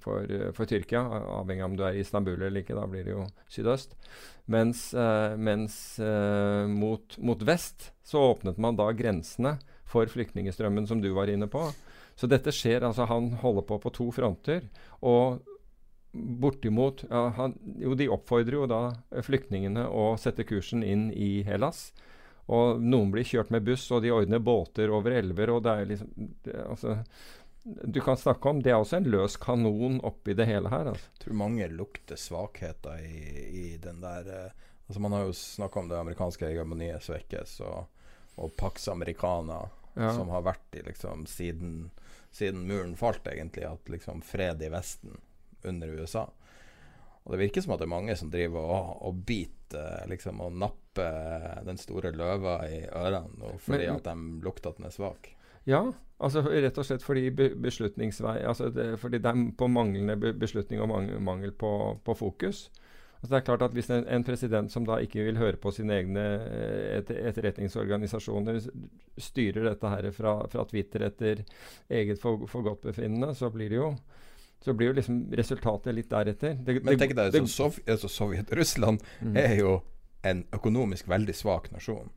for, eh, for Tyrkia, avhengig av om du er i Istanbul eller ikke. Da blir det jo sydøst. Mens, mens mot, mot, vest så åpnet man da grensene for flyktningstrømmen som du var inne på. Så dette skjer altså Han holder på på to fronter. og bortimot ja, han, Jo, de oppfordrer jo da flyktningene å sette kursen inn i Hellas. Og noen blir kjørt med buss, og de ordner båter over elver. og det er liksom, det, altså, Du kan snakke om Det er også en løs kanon oppi det hele her. Altså. Jeg tror mange lukter svakheter i, i den der eh, altså Man har jo snakka om det amerikanske hegemoniet svekkes, og, og Pax Americana, ja. som har vært i liksom siden, siden muren falt, egentlig. At liksom fred i Vesten under USA. Og det virker som at det er mange som driver og, og biter liksom, og napper den store løva i ørene fordi Men, at de lukter at den er svak. Ja, altså rett og slett fordi beslutningsvei altså det, Fordi det er på manglende beslutning og mangel, på, på, fokus. Altså det er klart at Hvis en, en, president som da ikke vil høre på sine egne eh, et, etterretningsorganisasjoner, styrer dette her fra, fra Twitter etter eget forgodtbefinnende, for så blir det jo så blir jo liksom resultatet litt deretter. Det, Men tenk deg, så Sov altså Sovjet-Russland mm. er jo en økonomisk veldig svak nasjon.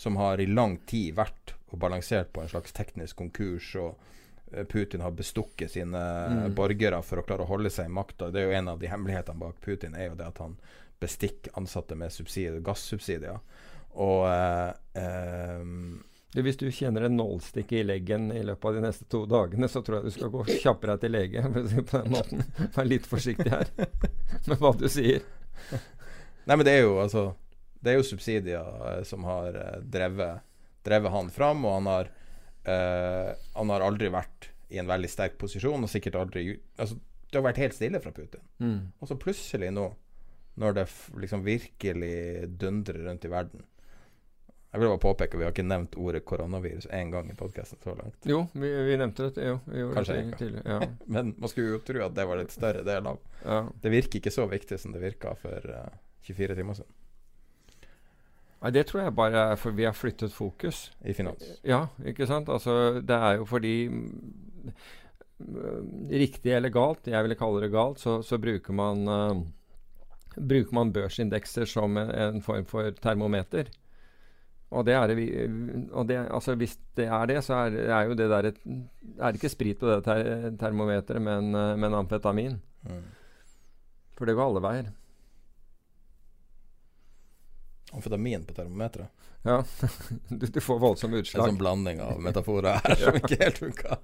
Som har i lang tid vært og balansert på en slags teknisk konkurs. og eh, Putin har bestukket sine mm. borgere for å klare å holde seg i makta. Det er jo en av de hemmelighetene bak Putin er jo det at han bestikker ansatte med gassubsidier. Og eh, eh, hvis du kjenner en nålstikke i leggen i løpet av de neste to dagene, så tror jeg du skal gå kjappere til lege. På den måten. Vær litt forsiktig her med hva du sier. Nei, men det er jo altså Det er jo subsidier eh, som har eh, drevet, drevet, han fram, og han har, eh, han har aldri vært i en veldig sterk posisjon, og sikkert aldri altså, Det har vært helt stille fra Putin. Mm. Og så plutselig nå, når det liksom virkelig dundrer rundt i verden jeg vil bare påpeke Vi har ikke nevnt ordet koronavirus én gang i podkasten så langt. Jo, vi, vi nevnte det. Jo, vi Kanskje det tidligere. Ja. Men man skulle jo tro at det var litt større del av ja. Det virker ikke så viktig som det virka for uh, eh, 24 timer siden. Nei, Det tror jeg bare er for vi har flyttet fokus. I finans. Ja, ikke sant. Altså, det er jo fordi mm, Riktig eller galt, jeg ville kalle det galt, så, så bruker man uh, Bruker man børsindekser som en, en form for termometer. Og, det er det, og det, altså hvis det er det, så er, er jo det der et, Er det ikke sprit på det ter termometeret, men, eh, men amfetamin. Mm. For det går alle veier. Amfetamin på termometeret? Ja. du, du, får voldsomme utslag. En sånn blanding av metaforer her som ikke helt funka.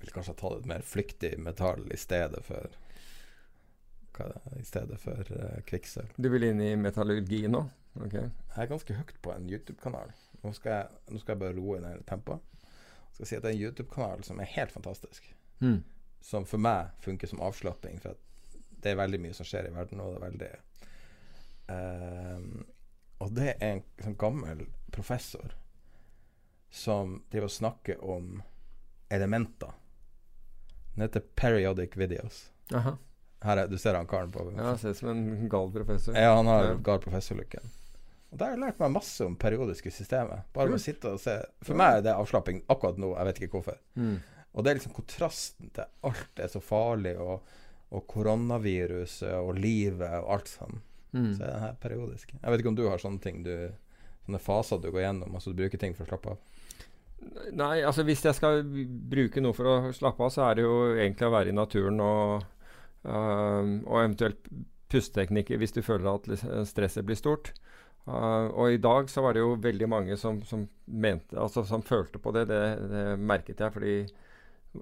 Ville kanskje ha tatt et mer flyktig metall i stedet for hva er I stedet for uh, kvikksølv. Du vil inn i metallurgi nå? Okay. Jeg er ganske høyt på en YouTube-kanal. Nå, nå, skal jeg bare roe ned tempoet. Skal si at det er en YouTube-kanal som er helt fantastisk. Mm. Som for meg funker som avslapping. For det er veldig mye som skjer i verden, og det er veldig um, Og det er en sånn gammel professor som driver og snakker om elementer. Den heter Periodic Videos. Aha. Her er, du ser han karen på Ja, ser ut som en gal professor. Ja, han har gal professorlooken. Og Der har jeg lært meg masse om periodiske systemer. Bare med å sitte og se. For meg er det avslapping akkurat nå. Jeg vet ikke hvorfor. Mm. Og det er liksom kontrasten til alt er så farlig, og, og koronaviruset og livet og alt sånn. Mm. Så er det her periodisk. Jeg vet ikke om du har sånne ting du Sånne faser du går gjennom, altså du bruker ting for å slappe av? Nei, altså hvis jeg skal bruke noe for å slappe av, så er det jo egentlig å være i naturen og, uh, og eventuelt pusteteknikker hvis du føler at stresset blir stort. Uh, og i dag så var det jo veldig mange som, som, mente, altså som følte på det. Det, det merket jeg. fordi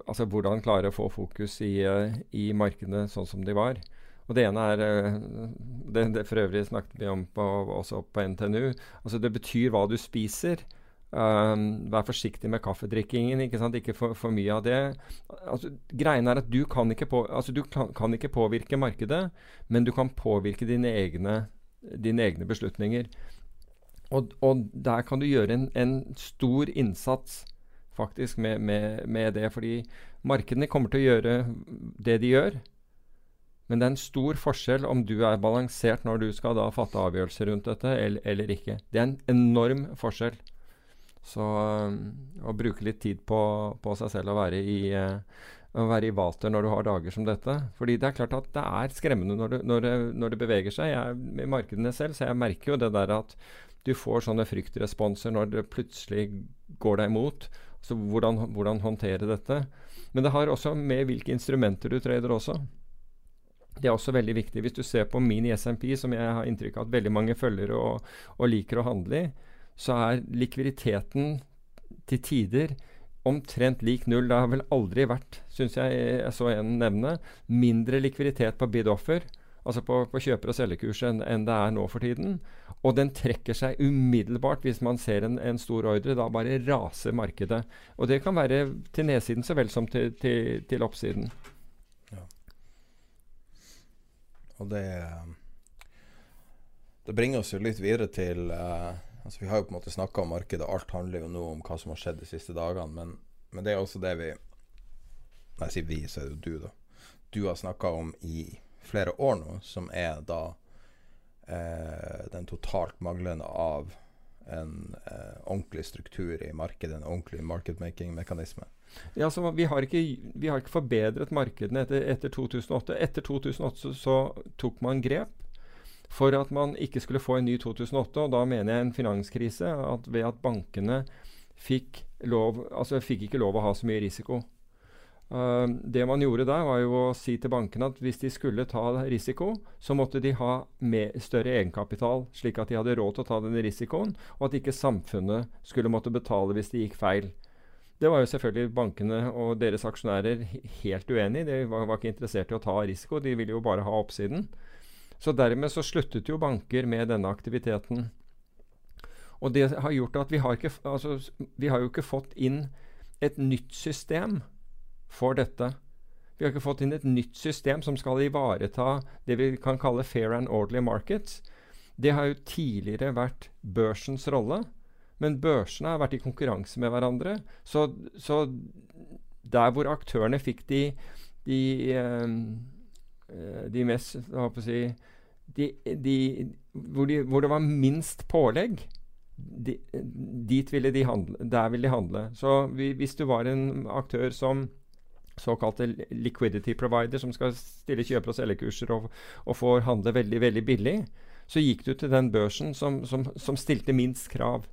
altså hvordan klare å få fokus i, uh, i markedene sånn som de var. Og det ene er uh, det, det for øvrig snakket vi om på, også på NTNU. altså Det betyr hva du spiser. Vær forsiktig med kaffedrikkingen. Ikke, sant? ikke for, for, mye av det. Altså, greien er at du kan ikke, på, altså, du kan, kan ikke påvirke markedet, men du kan påvirke dine egne, dine egne beslutninger. Og, og, der kan du gjøre en, en stor innsats faktisk med, med, med, det. Fordi markedene kommer til å gjøre det de gjør. Men det er en stor forskjell om du er balansert når du skal da fatte avgjørelser rundt dette, eller, eller ikke. Det er en enorm forskjell. Så øh, å bruke litt tid på, på seg selv og være i, uh, å være i vater når du har dager som dette. Fordi det er klart at det er skremmende når det, når det, når det beveger seg. Jeg er i markedene selv, så jeg merker jo det der at du får sånne fryktresponser når det plutselig går deg imot. Så hvordan, hvordan håndtere dette. Men det har også med hvilke instrumenter du trader også. Det er også veldig viktig. Hvis du ser på min SMP, som jeg har inntrykk av at veldig mange følger og, og liker å handle i, så er likviditeten til tider omtrent lik null. Det har vel aldri vært, syns jeg jeg så en nevne, mindre likviditet på bid-offer, altså på, på kjøper- og selgerkurset, enn, en det er nå for tiden. Og den trekker seg umiddelbart hvis man ser en, en, stor ordre. Da bare raser markedet. Og det kan være til nedsiden så vel som til, til, til oppsiden. Ja. Og det Det bringer oss jo litt videre til uh, Altså, vi har jo på en måte snakka om markedet, alt handler jo nå om hva som har skjedd de siste dagene. Men, men det er også det vi Når jeg sier vi, så er det jo du, da. Du har snakka om i flere år nå, som er da eh, den totalt manglende av en eh, ordentlig struktur i markedet, en ordentlig marketmaking-mekanisme. Ja, så vi har, ikke, vi har ikke forbedret markedene etter, etter 2008. Etter 2008 så, så tok man grep for at man ikke skulle få en ny 2008. Og da mener jeg en finanskrise at ved at bankene fikk, lov, altså fikk ikke lov å ha så mye risiko. Uh, det man gjorde der, var jo å si til bankene at hvis de skulle ta risiko, så måtte de ha større egenkapital, slik at de hadde råd til å ta den risikoen, og at ikke samfunnet skulle måtte betale hvis det gikk feil. Det var jo selvfølgelig bankene og deres aksjonærer helt uenig i. De var, var, ikke interessert i å ta risiko, de ville jo bare ha oppsiden. Så dermed så sluttet jo banker med denne aktiviteten. Og det har gjort at vi har, ikke, altså, vi har jo ikke fått inn et nytt system for dette. Vi har ikke fått inn et nytt system som skal ivareta det vi kan kalle fair and orderly markets. Det har jo tidligere vært børsens rolle, men børsene har vært i konkurranse med hverandre. Så, så der hvor aktørene fikk de, de, eh, eh, de mest hva skal jeg si, de, de, hvor, de, hvor, det var minst pålegg, dit ville de handle, der ville de handle. Så vi, hvis du var en aktør som såkalte liquidity provider, som skal stille kjøper- og selgerkurser og, og får handle veldig, veldig billig, så gikk du til den børsen som, som, som stilte minst krav.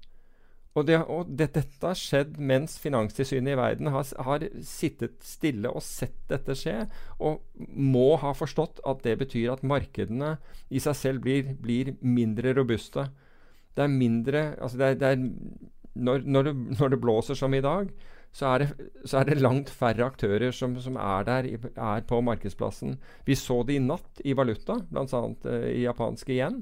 Og, det, og det, dette har skjedd mens Finanstilsynet i verden har, har, sittet stille og sett dette skje, og må ha forstått at det betyr at markedene i seg selv blir, blir mindre robuste. Det er mindre altså det er, det er, når, når, det, når, det, blåser som i dag, så er det, så er langt færre aktører som, som er der er på markedsplassen. Vi så det i natt i valuta, bl.a. Uh, i japanske yen.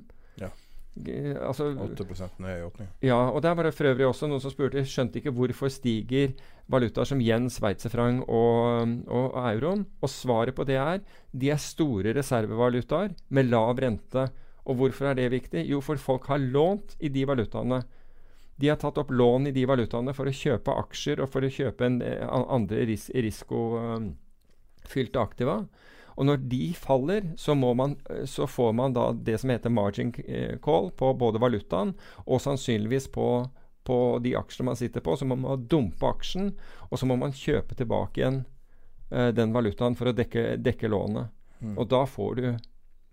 Altså, 8% ned i åpning. Ja, og der var det for øvrig også noen som spurte skjønte ikke hvorfor stiger valutaer som yen, sveitserfranc og, og, og euroen. Og svaret på det er de er store reservevalutaer med lav rente. Og hvorfor er det viktig? Jo, for folk har lånt i de valutaene. De har tatt opp lån i de valutaene for å kjøpe aksjer og for å kjøpe en, eh, andre ris risikofylte aktiva. Og når de faller, så, man, eh, så, får man da det som heter margin eh, call på både valutaen og sannsynligvis på, på de aksjene man sitter på. Så må man dumpe aksjen, og så må man kjøpe tilbake igjen uh, den valutaen for å dekke, dekke lånet. Mm. Og da får, du,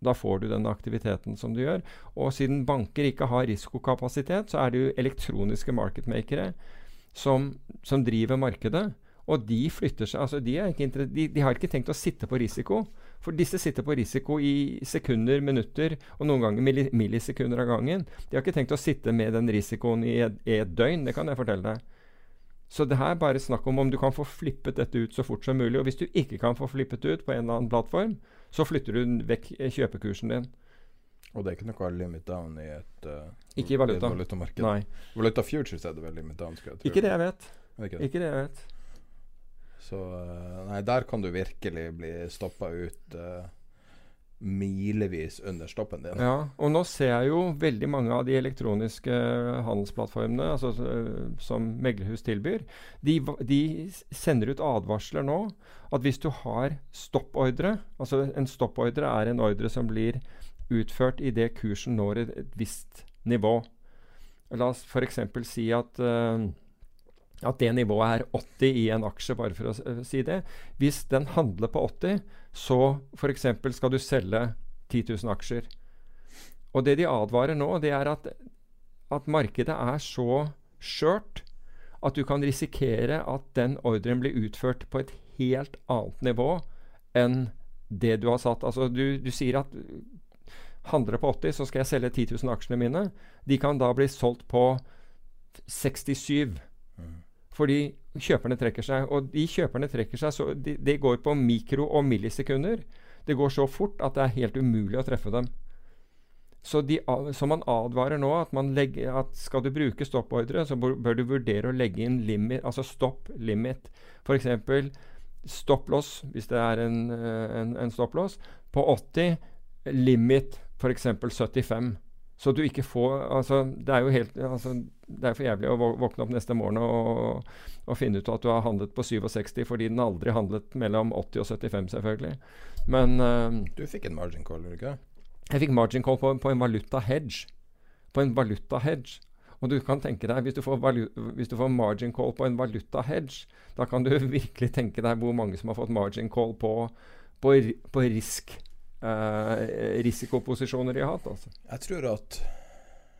da får du den aktiviteten som du gjør. Og siden banker ikke har risikokapasitet, så er det jo elektroniske marketmakere som, som driver markedet. Og de flytter seg altså de, ikke de, de, har ikke tenkt å sitte på risiko. For disse sitter på risiko i sekunder, minutter og noen ganger millisekunder av gangen. De har ikke tenkt å sitte med den risikoen i et, i et døgn, det kan jeg fortelle deg. Så det her er bare snakk om om du kan få flippet dette ut så fort som mulig. Og hvis du ikke kan få flippet ut på en eller annen plattform, så flytter du vekk kjøpekursen din. Og det er ikke noe limit down i et uh, Ikke i valuta. valutamarked? Nei. Valuta futures er det vel limit down? Skal jeg tro. Ikke det jeg vet. Ikke det. Ikke det jeg vet. Så uh, Nei, der kan du virkelig bli stoppa ut uh, milevis under stoppen din. Ja, og nå ser jeg jo veldig mange av de elektroniske handelsplattformene altså, som meglerhus tilbyr, de, de, sender ut advarsler nå at hvis du har stoppordre Altså en stoppordre er en ordre som blir utført idet kursen når et visst nivå. La oss f.eks. si at uh, at det nivået er 80 i en aksje, bare for å uh, si det. Hvis den handler på 80, så f.eks. skal du selge 10 000 aksjer. Og det de advarer nå, det er at, at markedet er så skjørt at du kan risikere at den ordren blir utført på et helt annet nivå enn det du har satt. Altså du, du sier at handler på 80, så skal jeg selge 10 000 aksjene mine. De kan da bli solgt på 67. Fordi kjøperne trekker seg. Og de kjøperne trekker seg, så de, de, går på mikro- og millisekunder. Det går så fort at det er helt umulig å treffe dem. Så, de, så man advarer nå at, legger, at skal du bruke stoppordre, så bør du vurdere å legge inn limit, altså stopp limit. F.eks. stopplås, hvis det er en, eh, en, en stopplås, på 80. Limit f.eks. 75. Så du ikke får altså, Det er jo helt altså, det er for jævlig å våkne opp neste morgen og, og, finne ut at du har handlet på 67 fordi den aldri handlet mellom 80 og 75, selvfølgelig. Men uh, Du fikk en margin call, gjorde du ikke? Jeg fikk margin call på, på en valuta hedge. På en valuta hedge. Og du kan tenke deg, hvis du, får hvis du får margin call på en valuta hedge, da kan du virkelig tenke deg hvor mange som har fått margin call på, på, på risk eh, risikoposisjoner de har hatt. Altså. Jeg tror at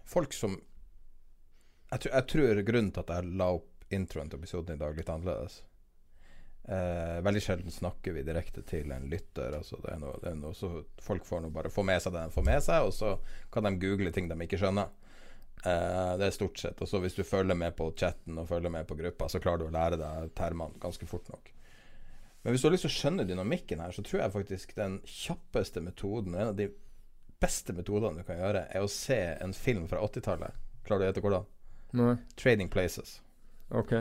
folk som jeg tror, jeg tror, grunnen til at jeg la opp introen til episoden i dag litt annerledes eh, Veldig sjelden snakker vi direkte til en lytter. Altså det er noe, det er noe så Folk får bare få med seg det de får med seg, og så kan de google ting de ikke skjønner. Eh, det er stort sett. Og så hvis du følger med på chatten og følger med på gruppa, så klarer du å lære deg termene ganske fort nok. Men hvis du har lyst til å skjønne dynamikken her, så tror jeg faktisk den kjappeste metoden, en av de beste metodene du kan gjøre, er å se en film fra 80-tallet. Klarer du å gjette hvordan? Nei. Trading Places. Ok.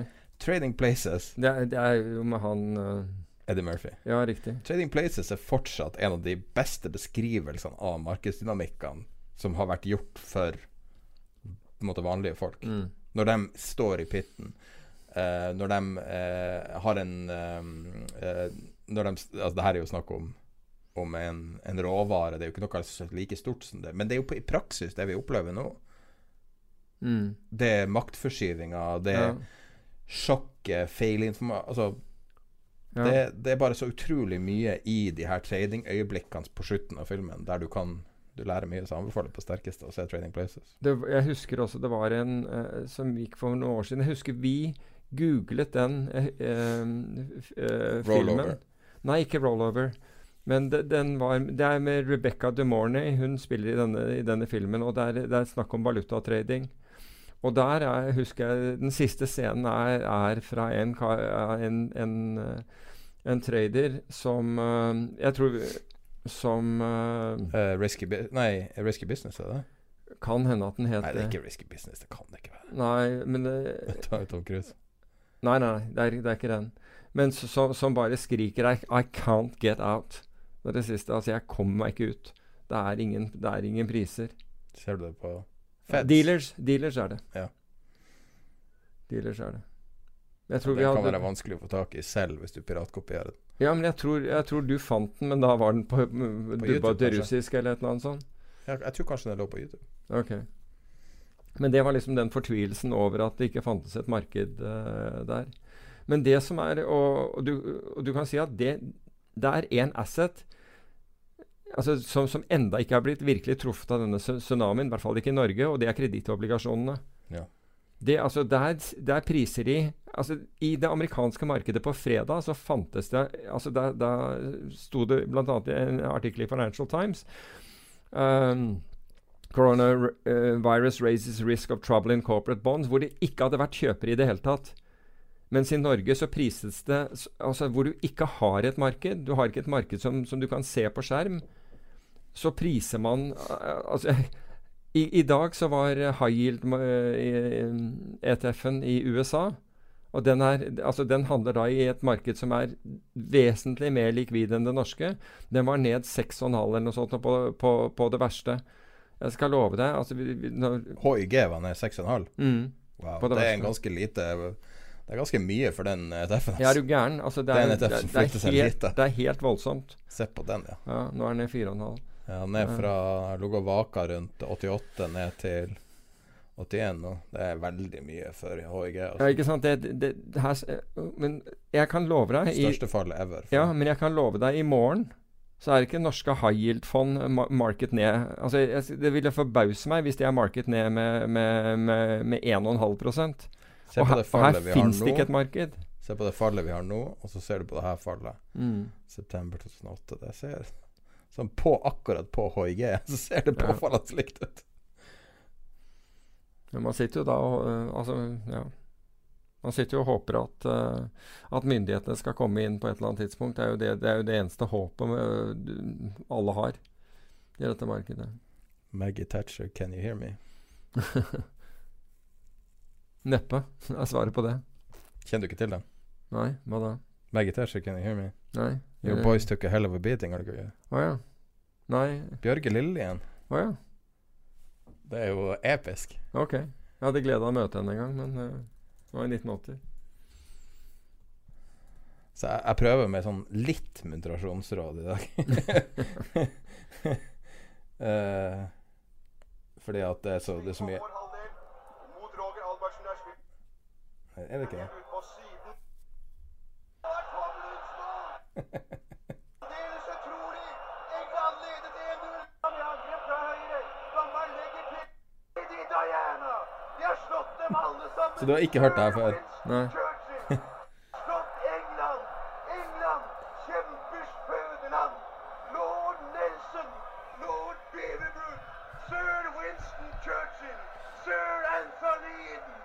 Trading Places Det er, det er jo med han uh... Eddie Murphy. Ja, riktig. Trading Places er fortsatt en av de beste beskrivelsene av markedsdynamikkene som har vært gjort for måte, vanlige folk. Mm. Når de står i pitten når de uh, har en uh, når de, altså Det her er jo snakk om, om en, en, råvare. Det er jo ikke noe like stort som det. Men det er jo på, i praksis det vi opplever nå. Mm. Det er maktforskyvinga, det er ja. sjokket, feilinformasjon Altså ja. det, det, er bare så utrolig mye i de her tradingøyeblikkene på slutten av filmen, der du kan du lærer mye, så anbefaler på sterkeste å se Trading Places. Det, jeg husker også det var en som gikk for noen år siden. Jeg husker vi googlet den eh, eh, eh filmen. Nei, ikke Rollover. Men det, den var, det er med Rebecca De Mornay. Hun spiller i denne, i denne filmen. Og det er, det er snakk om valutatrading. Og der er, husker jeg Den siste scenen er, er fra en, en, en, eh, en, trader som uh, Jeg tror Som uh, uh, risky, Nei, Risky Business, er det? Kan hende at den heter Nei, det er ikke Risky Business. Det kan det ikke være. Nei, men det, Tom Cruise. Nei, nei, det er, det er ikke den. Men som, som bare skriker I, I, can't get out'. Det er det siste. Altså, jeg kommer meg ikke ut. Det er ingen, det er ingen priser. Ser du det på Feds? Dealers, dealers er det. Ja. Dealers er det. Det kan hadde... være vanskelig å få tak i selv hvis du piratkopierer den. Ja, men jeg tror, jeg tror, du fant den, men da var den på, på dubba til russisk eller et eller annet sånt? Jeg, jeg tror kanskje den lå på YouTube. Ok men det var liksom den fortvilelsen over at det ikke fantes et marked uh, der. Men det som er Og, og, du, og du, kan si at det, det er én asset altså, som, som enda ikke har blitt virkelig truffet av denne tsunamien, i hvert fall ikke i Norge, og det er kredittobligasjonene. Ja. det, altså, der, der priser de altså, I det amerikanske markedet på fredag så fantes det altså, Da, sto det bl.a. en artikkel i Financial Times um, Coronavirus raises risk of trouble in corporate bonds, hvor det ikke hadde vært kjøpere i det hele tatt. Mens i Norge så prises det altså Hvor du ikke har et marked, du har ikke et marked som, som du kan se på skjerm, så priser man altså, i, i, dag så var high yield-ETF-en i USA og den, er, altså den, handler da i et marked som er vesentlig mer likvid enn det norske. Den var ned 6,5 eller noe sånt på, på, på, det verste. Jeg skal love deg altså, vi, vi, når, HIG var ned 6,5? Mm, wow, det, det er en ganske lite Det er ganske mye for den ETF-en. Ja, er du gæren? Altså, det, er, det, er, det, er helt, det er helt voldsomt. Se på den, ja. ja nå er den ned 4,5. Ja, ned fra Logovaka vaka rundt 88 ned til 81 nå. Det er veldig mye for HIG. Altså. Ja, ikke sant. Det, her, men jeg kan love deg Største fallet ever. Ja, men jeg kan love deg i morgen så er ikke norske high yield-fond market ned. Altså, jeg, Det ville forbause meg hvis de er market ned med, med, med, med 1,5 Se på det fallet og her fins det ikke et marked. Se på det fallet vi har nå, og så ser du på det her fallet. Mm. September 2008. Det ser sånn på akkurat på HIG, så ser det påfallende likt ut. Men man sitter jo da og uh, Altså, ja. Man sitter jo og håper at, uh, at, myndighetene skal komme inn på et eller annet tidspunkt. Det er jo det, det, er jo det eneste håpet uh, alle har i dette markedet. Maggie Thatcher, can you hear me? Neppe er svaret på det. Kjenner du ikke til den? Nei, hva da? Maggie Thatcher, can you hear me? Nei. Your boys took a hell of a beating. Har du ikke Å ja. Nei. Bjørge Lillien. Å ja. Det er jo episk. Ok. Jeg hadde glede av å møte henne en gang, men uh, det var i 1980. Så jeg, jeg, prøver med sånn litt muntrasjonsråd i dag. uh, fordi at det er så, det er så mye Er det ikke det? Så du har ikke hørt det her før? Nei. Slått England! England! Kjempers fødeland! Lord Nelson! Lord Beaverbrook! Sir Winston Churchill! Sir Anthony Eden!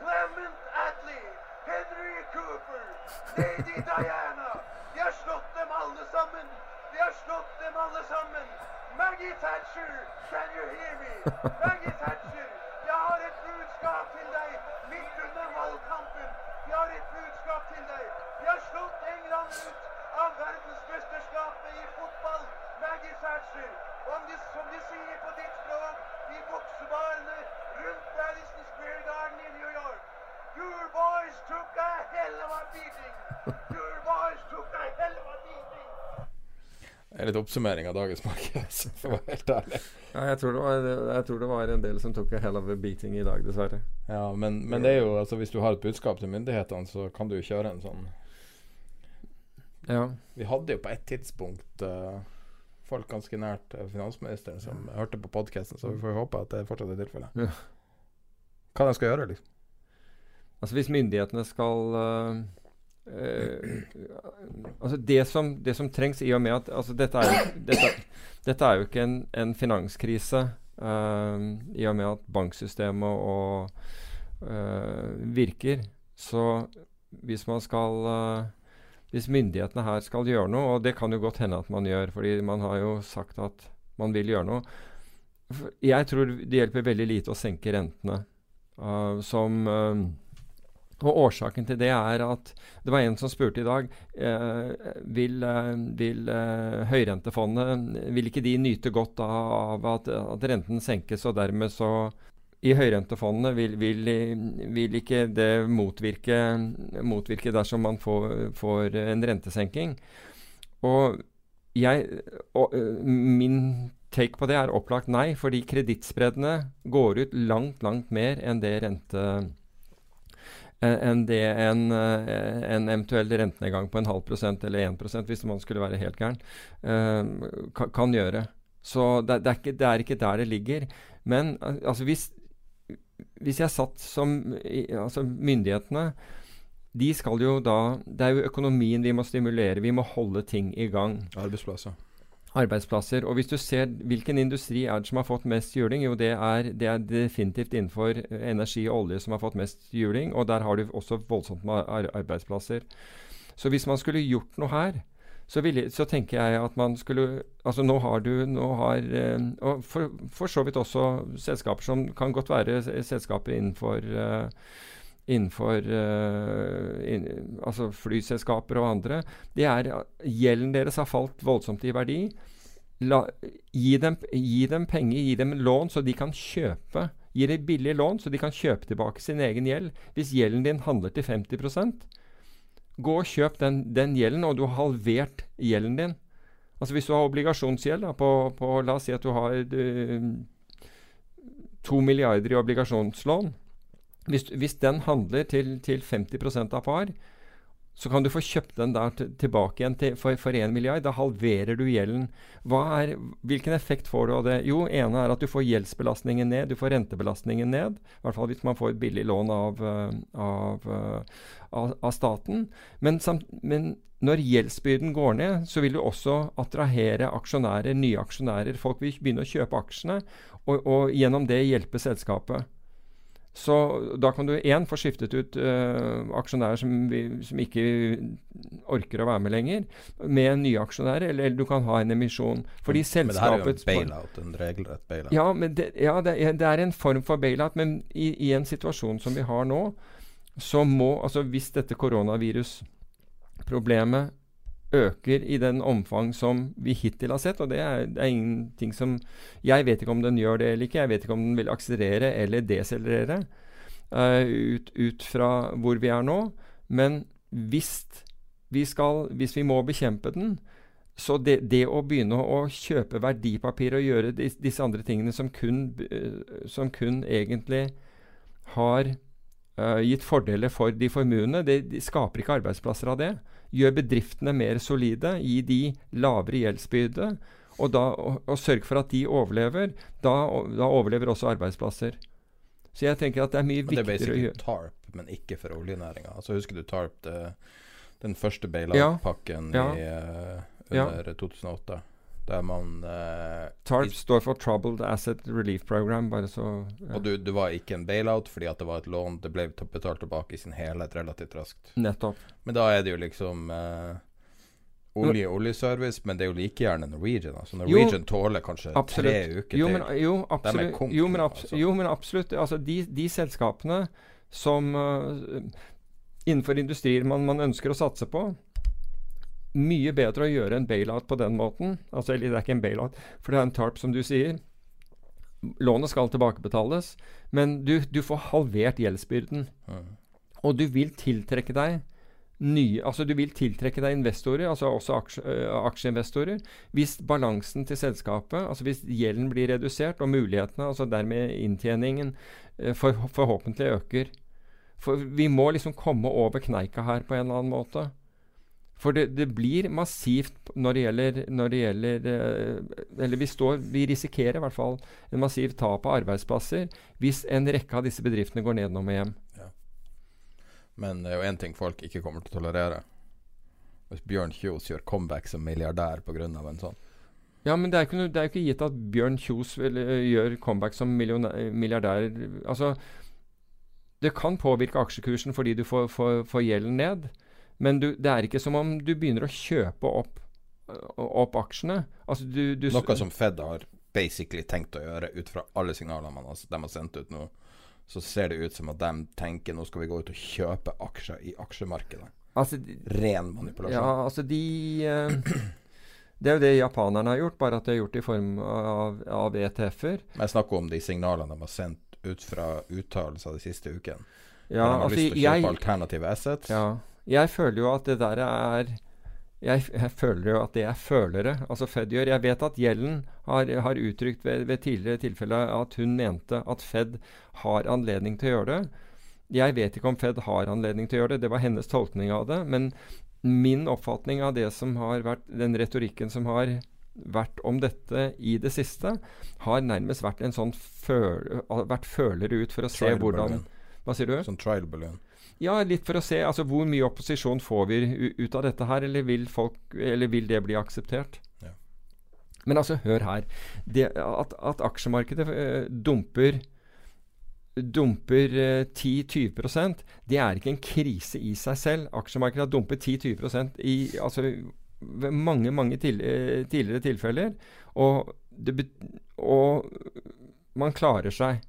Clement Attlee! Henry Cooper! Lady Diana! Vi har slått dem alle sammen! Vi har slått dem alle sammen! Maggie Thatcher! Can you hear me? Maggie Thatcher! Jeg har et budskap til deg midt under valgkampen. Jeg har et budskap til deg. Vi har slått England ut av verdensmesterskapet i fotball. Maggie Thatcher. Og de, som de sier på ditt språk i boksebarene rundt Madison Square Garden i New York. Your boys took a hell of a beating. Your boys took a hell of a beating. Det er litt oppsummering av dagens marked, for å være helt ærlig. Ja, jeg tror, var, jeg tror, det var, en del som tok a hell of a beating i dag, dessverre. Ja, men, men det er jo altså hvis du har et budskap til myndighetene, så kan du jo kjøre en sånn Ja. Vi hadde jo på et tidspunkt uh, folk ganske nært uh, finansministeren som ja. hørte på podkasten, så vi får håpe at det fortsatt er tilfellet. Ja. Hva de skal gjøre, liksom? Altså hvis myndighetene skal uh, Uh, altså det som, det som, trengs, i og med at altså dette, er dette, dette, er jo ikke en, en finanskrise, uh, i og med at banksystemet og, uh, virker. Så hvis man skal Hvis myndighetene her skal gjøre noe, og det kan jo godt hende at man gjør, fordi man har jo sagt at man vil gjøre noe Jeg tror det hjelper veldig lite å senke rentene, som og Årsaken til det er at det var en som spurte i dag eh, vil, eh, vil eh, høyrentefondet Vil ikke de nyte godt av at, at renten senkes, og dermed så i høyrentefondene vil, vil, vil, ikke det motvirke, motvirke dersom man får, får, en rentesenking. Og, jeg, og min take på det er opplagt nei, fordi kredittspreddene går ut langt, langt mer enn det rente enn det en, eh, en, eventuell rentenedgang på en halv prosent eller 1% hvis man skulle være helt gæren, kan, kan, gjøre. Så det, det, er ikke, det, er ikke, der det ligger. Men altså hvis, hvis jeg satt som Altså myndighetene de skal jo da Det er jo økonomien vi må stimulere. Vi må holde ting i gang. Arbeidsplasser. Arbeidsplasser. Og hvis du ser hvilken industri er det som har fått mest juling, jo det er, det er definitivt innenfor eh, energi og olje som har fått mest juling. Og der har du også voldsomt med ar arbeidsplasser. Så hvis man skulle gjort noe her, så, ville, så, tenker jeg at man skulle Altså nå har du nå har, eh, Og for, for, så vidt også selskaper som kan godt være selskaper innenfor uh, innenfor uh, inn, altså flyselskaper og andre, det er gjelden deres har falt voldsomt i verdi. La, gi, dem, gi, dem, penger, gi dem lån, så de kan kjøpe. Gi dem billige lån, så de kan kjøpe tilbake sin egen gjeld. Hvis gjelden din handler til 50% gå og kjøp den, den, gjelden, og du har halvert gjelden din. Altså Hvis du har obligasjonsgjeld da, på, på, La oss si at du har du, to milliarder i obligasjonslån hvis, hvis den handler til, til 50% av par, så kan du få kjøpt den der tilbake igjen til, for, for 1 milliard. Da halverer du gjelden. Er, hvilken effekt får du av det? Jo, ene er at du får gjeldsbelastningen ned. Du får rentebelastningen ned. I hvert fall hvis man får et billig lån av, eh, av, eh, av, av staten. Men, samt, men, når gjeldsbyrden går ned, så vil du også attrahere aksjonærer, nye aksjonærer. Folk vil begynne å kjøpe aksjene, og, og gjennom det hjelpe selskapet. Så da kan du én få skiftet ut uh, aksjonærer som, vi, som, ikke orker å være med lenger, med nye aksjonærer, eller, eller du kan ha en emisjon. Fordi men, men det her er jo en bailout, en regelrett bailout. Ja, det, ja det, er, det, er en form for bailout, men i, i, en situasjon som vi har nå, så må altså Hvis dette koronavirusproblemet øker i den omfang som vi hittil har sett. Og det er, det er ingenting som Jeg vet ikke om den gjør det eller ikke. Jeg vet ikke om den vil akselerere eller deselerere uh, ut, ut, fra hvor vi er nå. Men hvis vi, skal, hvis vi må bekjempe den, så det, det, å begynne å kjøpe verdipapir og gjøre dis, disse andre tingene som kun, uh, som kun egentlig har uh, gitt fordeler for de formuende, det, de skaper ikke arbeidsplasser av det gjør bedriftene mer solide, gi de lavere gjeldsbyrde, og, da, og, og sørg for at de overlever. Da, da, overlever også arbeidsplasser. Så jeg tenker at det er mye viktigere å gjøre. Det er basically TARP, men ikke for oljenæringa. Altså, husker du TARP, det, den første bailout-pakken ja, ja, uh, under ja. 2008? Der man uh, TARP står for Troubled Asset Relief Program. Bare så ja. Og du, du, var ikke en bailout fordi at det var et lån. Det ble betalt tilbake i sin helhet relativt raskt. Nettopp. Men da er det jo liksom uh, olje oljeservice, men det er jo like gjerne Norwegian. Altså Norwegian jo, tåler kanskje absolutt. tre uker jo, men, jo, absolutt. Kompen, jo, men, abs altså. jo, men absolutt. Altså, de, de selskapene som uh, innenfor industrier man, man ønsker å satse på, mye bedre å gjøre en bailout på den måten. Altså, eller det er ikke en bailout, for det er en TARP, som du sier. Lånet skal tilbakebetales, men du, du får halvert gjeldsbyrden. Mm. Og du vil tiltrekke deg nye Altså, du vil tiltrekke deg investorer, altså også aksje, øh, aksjeinvestorer, hvis balansen til selskapet, altså hvis gjelden blir redusert, og mulighetene, altså dermed inntjeningen, øh, for, forhåpentlig øker. For vi må liksom komme over kneika her på en eller annen måte. For det, det, blir massivt når det gjelder, når det gjelder eh, Eller vi, står, vi risikerer i hvert fall en massiv tap av arbeidsplasser hvis en rekke av disse bedriftene går nedenom og hjem. Ja. Men det er jo én ting folk ikke kommer til å tolerere. Hvis Bjørn Kjos gjør comeback som milliardær pga. en sånn. Ja, men det er, ikke, er ikke gitt at Bjørn Kjos vil, uh, gjør comeback som milliardær. Altså, det kan påvirke aksjekursen fordi du får, får, får gjelden ned. Men du, det er ikke som om du begynner å kjøpe opp, opp aksjene. Altså du, du Noe som Fed har basically tenkt å gjøre ut fra alle signalene man har, de har sendt ut nå. Så ser det ut som at de tenker nå skal vi gå ut og kjøpe aksjer i aksjemarkedet. Altså, Ren manipulasjon. Ja, altså de eh, Det er jo det japanerne har gjort, bare at de har gjort det i form av, av ETF-er. Jeg snakker om de signalene de har sendt ut fra uttalelser de siste ukene. Ja, de har altså, lyst til å kjøpe jeg, alternative assets. Ja, jeg føler jo at det der er jeg, jeg, føler jo at det er følere. Altså Fed gjør. Jeg vet at Gjellen har, har uttrykt ved, ved, tidligere tilfeller at hun mente at Fed har anledning til å gjøre det. Jeg vet ikke om Fed har anledning til å gjøre det. Det var hennes tolkning av det. Men min oppfatning av det som har vært den retorikken som har vært om dette i det siste, har nærmest vært en sånn føl, vært følere ut for å se hvordan. Hva sier du? Sånn trial balloon. Ja, litt for å se altså, hvor mye opposisjon får vi ut av dette her, eller vil, folk, eller vil det bli akseptert? Ja. Men altså, hør her. Det, at, at aksjemarkedet øh, dumper dumper eh, 10-20 det er ikke en krise i seg selv. Aksjemarkedet har dumpet 10-20% i altså, ved mange mange til, eh, tidligere tilfeller. Og, det, og man klarer seg.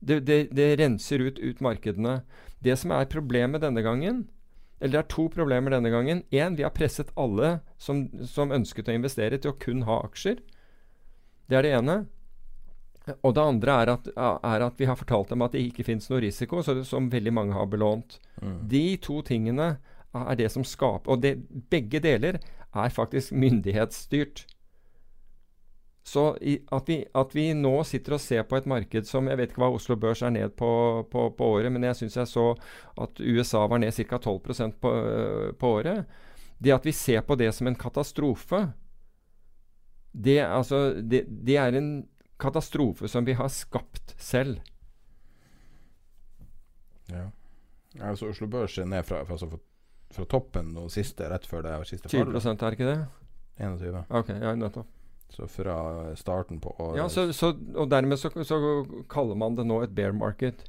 Det, det, det renser ut, ut markedene. Det som er problemet denne gangen Eller det er to problemer denne gangen. Én, vi har presset alle som, som ønsket å investere, til å kun ha aksjer. Det er det ene. Og det andre er at, er at vi har fortalt dem at det ikke fins noe risiko, så det, som veldig mange har belånt. De to tingene er det som skaper Og det, begge deler er faktisk myndighetsstyrt. Så i, at, vi, at vi nå sitter og ser på et marked som Jeg vet ikke hva Oslo Børs er ned på, på, på året, men jeg syns jeg så at USA var ned ca. 12% på, øh, på året. Det at vi ser på det som en katastrofe, det, altså, det, det er en katastrofe som vi har skapt selv. Ja. Altså Oslo Børs er ned fra, fra, altså fra, fra toppen og siste rett før det siste 20 er ikke det? 21. Ok, ja, nettopp. Så fra starten på Ja, så, så, og dermed så, så kaller man det nå et bear market.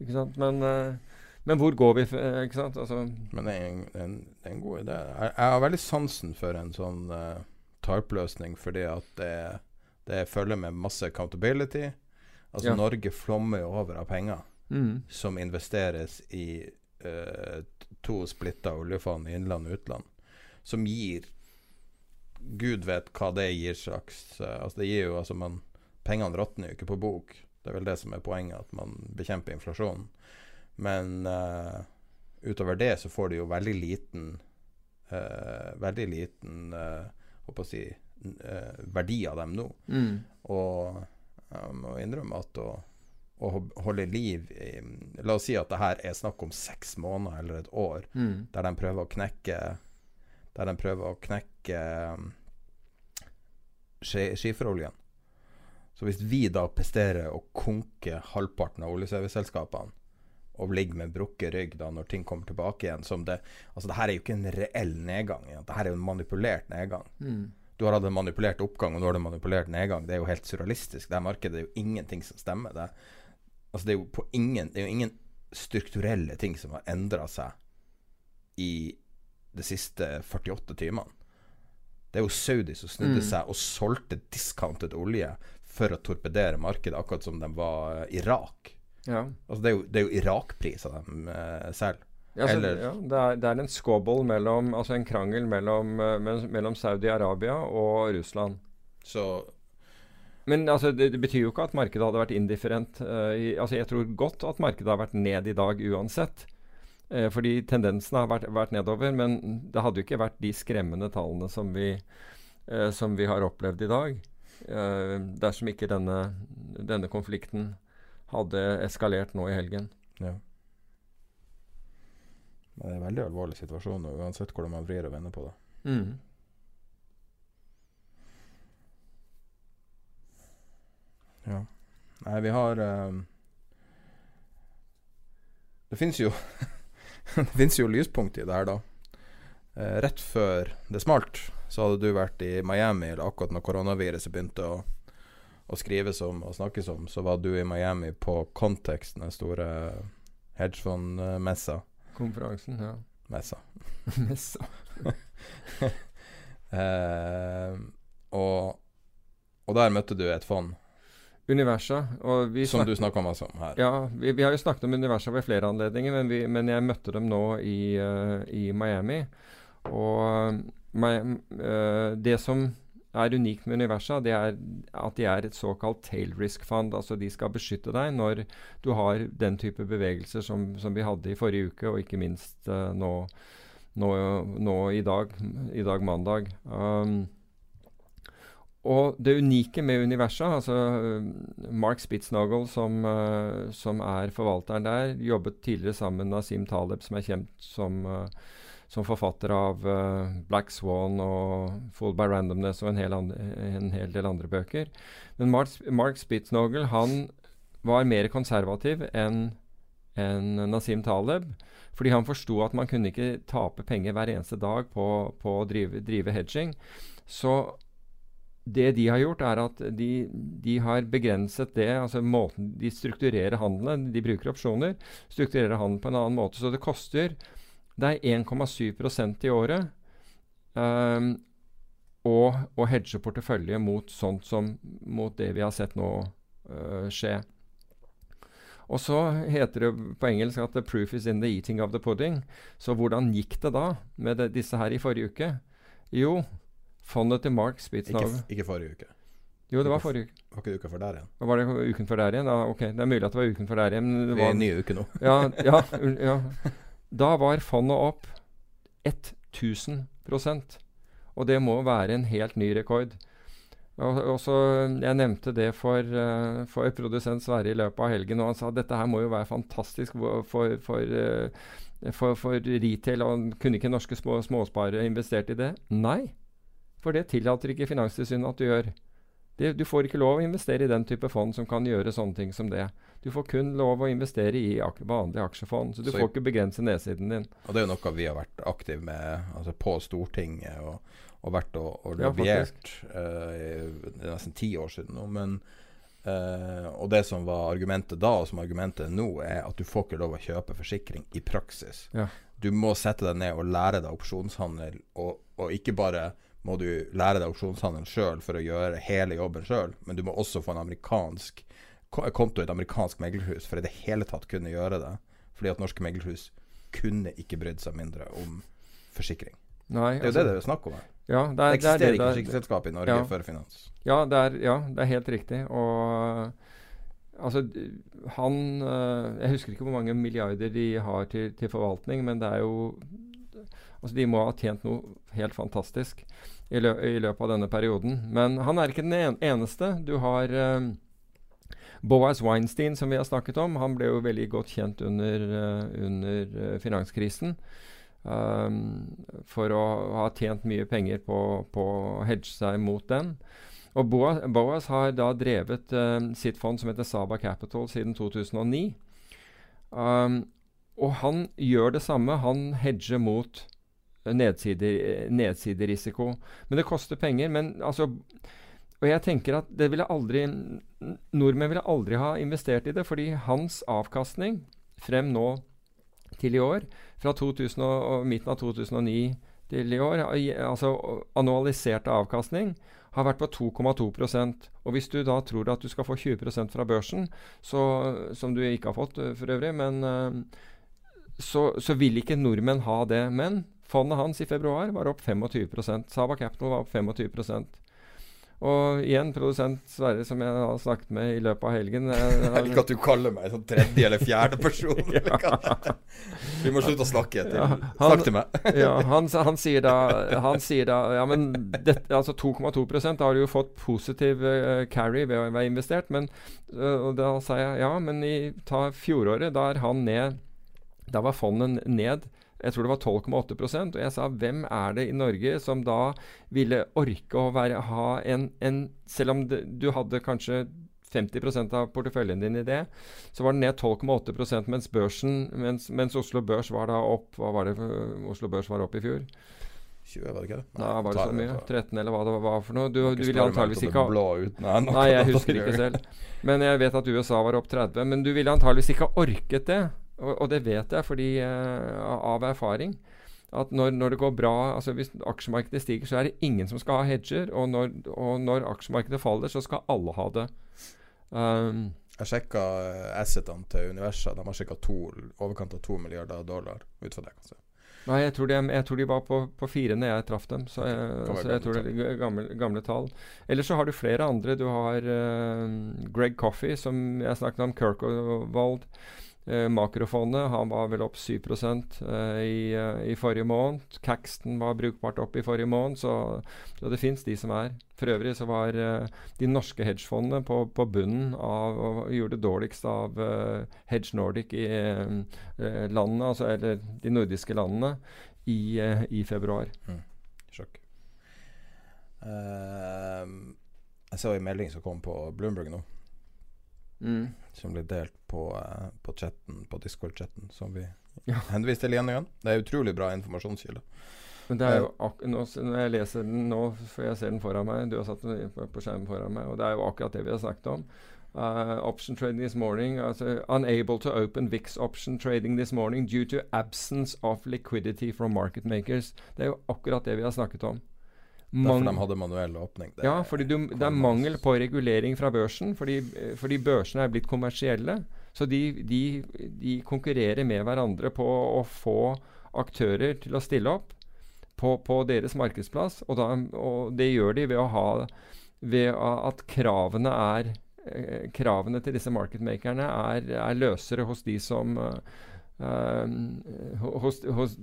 Ikke sant? Men, eh, men hvor går vi eh, Ikke sant? Altså, Men det er en, det er en, det er en god idé. Jeg, jeg har veldig sansen for en sånn uh, tarpløsning, fordi at det, det følger med masse accountability. Altså Ja. Norge flommer jo over av penger mm, som investeres i uh, to splitta oljefond i innland og utland, som gir Gud vet hva det gir slags eh, Altså det gir jo altså man Pengene råtner jo ikke på bok. Det er vel det som er poenget, at man bekjemper inflasjonen. Men uh, utover det så får du jo veldig liten uh, Veldig liten uh, Håper å si verdi av dem nå. mm, Og jeg må innrømme at å, å holde liv i La oss si at det her er snakk om seks måneder eller et år, mm, der de prøver å knekke Der de prøver å knekke um, ski- skiferoljen. Så hvis vi da presterer å konke halvparten av oljeserviceselskapene og ligger med brukket rygg da når ting kommer tilbake igjen som det Altså, det her er jo ikke en reell nedgang. Ja. Det her er jo en manipulert nedgang. mm. Du har hatt en manipulert oppgang, og nå har du manipulert nedgang. Det er jo helt surrealistisk. Det her markedet er jo ingenting som stemmer. Det, altså det, er jo på ingen, det er jo ingen strukturelle ting som har endra seg i de siste 48 timene. Det er jo Saudi som snudde Mm. seg og solgte discounted olje for å torpedere markedet, akkurat som de var eh, Irak. ja. Altså det er jo, det er jo Irak-priser de eh, selger. Ja, så, Eller- ja, det, er, det er en squabble mellom Altså en krangel eh, mellom, mellom Saudi-Arabia og Russland. Så Men altså, det, det betyr jo ikke at markedet hadde vært indifferent. Uh, i, altså, jeg tror godt at markedet har vært ned i dag uansett. Eh, fordi tendensene har vært, vært nedover. Men det hadde jo ikke vært de skremmende tallene som vi, eh, som vi har opplevd i dag. eh, dersom ikke denne, denne konflikten hadde eskalert nå i helgen. Ja. Men det er en veldig alvorlig situasjon, uansett hvordan man vrir og vender på det. Mm. Ja. Nei, vi har um, Det fins jo Det fins jo lyspunkt i det her, da. Eh, rett før det smalt, så hadde du vært i Miami, eller akkurat når koronaviruset begynte å, å skrives om og snakkes om, så var du i Miami på Context, den store hedgefondmessa. Konferansen, ja. Messa. Messa. Eh, og, og der møtte du et fond Universa. Som du snakka om om her. Ja, vi, vi har jo snakket om Universa ved flere anledninger, men, vi, men jeg møtte dem nå i, uh, i Miami. Og uh, det som er unikt med Universa, det er at de er et såkalt tail risk fund. Altså de skal beskytte deg når du har den type bevegelser som, som vi hadde i forrige uke, og ikke minst uh, nå, nå, nå i dag, i dag mandag. Um, og det unike med universet altså øh, Mark Spitznagel, som, uh, som er forvalteren der, jobbet tidligere sammen med Nasim Taleb, som er kjent som, uh, som forfatter av uh, Black Swan og Full by Randomness og en hel, andre, en hel del andre bøker. Men Mark, Mark Spitznagel han var mer konservativ enn en Nasim Taleb. Fordi han forsto at man kunne ikke tape penger hver eneste dag på, på å drive, drive hedging. Så det de har gjort, er at de, de, har begrenset det, altså måten de strukturerer handelen De bruker opsjoner, strukturerer handelen på en annen måte. Så det koster det er 1,7% i året um, og å hedge portefølje mot sånt som mot det vi har sett nå uh, skje. Og så heter det på engelsk at 'the proof is in the eating of the pudding'. Så hvordan gikk det da med det, disse her i forrige uke? Jo, fondet til Mark Spitznov ikke, ikke, forrige uke. Jo, det var forrige uke. Var ikke uka før der igjen? Var det uken før der igjen? Da, ok, Det er mulig at det var uken før der igjen. Det var, en ny uke nå. ja, ja, ja. Da var fondet opp 1000% Og det må være en helt ny rekord. Og, og så, Jeg nevnte det for, uh, for produsent Sverre i løpet av helgen, og han sa at dette her må jo være fantastisk for, for, for, uh, for retail. og Kunne ikke norske små, småsparere investert i det? Nei, for det tillater ikke Finanstilsynet at du gjør. Det, du får ikke lov å investere i den type fond som kan gjøre sånne ting som det. Du får kun lov å investere i ak vanlige aksjefond. Så du så får ikke begrense nedsiden din. Og Det er jo noe vi har vært aktive med altså på Stortinget og, og vært og, og lobbyert ja, uh, Det er nesten ti år siden nå. Men, uh, og det som var argumentet da, og som argumentet nå, er at du får ikke lov å kjøpe forsikring i praksis. Ja. Du må sette deg ned og lære deg opsjonshandel, og, og ikke bare må du lære deg opsjonshandel sjøl for å gjøre hele jobben sjøl, men du må også få en amerikansk konto i et amerikansk meglerhus for i det hele tatt kunne gjøre det. Fordi at norske meglerhus kunne ikke brydd seg mindre om forsikring. Nei, det er jo altså, det det er snakk om her. Ja, det, er, det eksisterer det, ikke forsikringsselskap i Norge ja, for finans. Ja det, er, ja, det er helt riktig. Og altså han Jeg husker ikke hvor mange milliarder de har til, til forvaltning, men det er jo Altså, de må ha tjent noe helt fantastisk i, lø i, løpet av denne perioden. Men han er ikke den eneste. Du har uh, Boaz Weinstein, som vi har snakket om, han ble jo veldig godt kjent under, uh, under uh, finanskrisen. Um, for å ha tjent mye penger på, på å hedge seg mot den. Og Boaz, Boaz har da drevet sitt fond som heter Saba Capital siden 2009. Um, og han gjør det samme. Han hedger mot nedsider, nedsiderisiko. Men det koster penger. Men altså Og jeg tenker at det ville aldri Nordmenn ville aldri ha investert i det, fordi hans avkastning frem nå til i år, fra 2000 og, midten av 2009 til i år, altså annualiserte avkastning, har vært på 2,2% Og hvis du da tror at du skal få 20% fra børsen, så, som du ikke har fått for øvrig, men så, så vil ikke nordmenn ha det. Men Fondet hans i februar var opp 25 Saba Capital var opp 25% og igjen, produsent Sverre, som jeg har snakket med i løpet av helgen Jeg liker at du kaller meg sånn tredje eller fjerde person. Vi må slutte å snakke. Til. Ja, han, Snakk til meg. ja, han, han, sier da, han, sier da, Ja, men dette, altså 2,2 Da har du jo fått positiv uh, carry ved å være investert. Men uh, da sa jeg ja, men i ta fjoråret, da er han ned Da var fondet ned jeg tror det var 12,8% Og jeg sa hvem er det i Norge som da ville orke å være, ha en, en Selv om det, du hadde kanskje 50% av porteføljen din i det, så var den ned 12,8% mens børsen, mens, mens, Oslo Børs var da opp Hva var det Oslo Børs var opp i fjor? 20, var det ikke det? Nei, var det så mye? 13, eller hva det var for noe? Du, du ville antageligvis ikke ha Nei, nei, jeg husker ikke selv. Men jeg vet at USA var opp 30. Men du ville antageligvis ikke ha orket det. Og, og, det vet jeg fordi, uh, av erfaring. At når, når, det går bra, altså hvis aksjemarkedet stiger, så er det ingen som skal ha hedger. Og når, og når aksjemarkedet faller, så skal alle ha det. Um, jeg sjekka eh, assetene til Universa. De har sjekka overkant av to milliarder dollar. ut fra det kanskje. Nei, jeg tror, de, jeg tror de var på, på fire når jeg traff dem. Så jeg, altså, jeg tror det er gamle, gamle tall. Eller så har du flere andre. Du har uh, Greg Coffey, som jeg snakket om. Kirkwold. Eh, makrofondet han var vel opp 7 eh, i, eh, i, forrige måned. Caxton var brukbart opp i forrige måned, så, så det fins de som er. For øvrig så var eh, de norske hedgefondene på, på, bunnen av og gjorde det dårligst av eh, Hedge Nordic i eh, landene, altså, eller de nordiske landene i, i februar. Mm. Sjokk. Uh, jeg så en melding som kom på Bloomberg nå, Mm. som ble delt på, eh, på chatten, på Discord-chatten, som vi Ja. henviste til igjen og igjen. Det er utrolig bra informasjonskilde. Men det er jo ak nå, når jeg leser den nå, for jeg ser den foran meg Du har satt den på, på skjermen foran meg, og det er jo akkurat det vi har snakket om. Uh, option trading this morning altså, Unable to open VIX option trading this morning due to absence of liquidity from market makers. Det er jo akkurat det vi har snakket om. Derfor de hadde manuell åpning. Det ja, fordi du, det er mangel på regulering fra børsen. Fordi, fordi børsene er blitt kommersielle. Så de, de, de konkurrerer med hverandre på å få aktører til å stille opp på, på deres markedsplass. Og, da, og det gjør de ved å ha ved at kravene er eh, Kravene til disse marketmakerne er, er løsere hos de som hos, hos,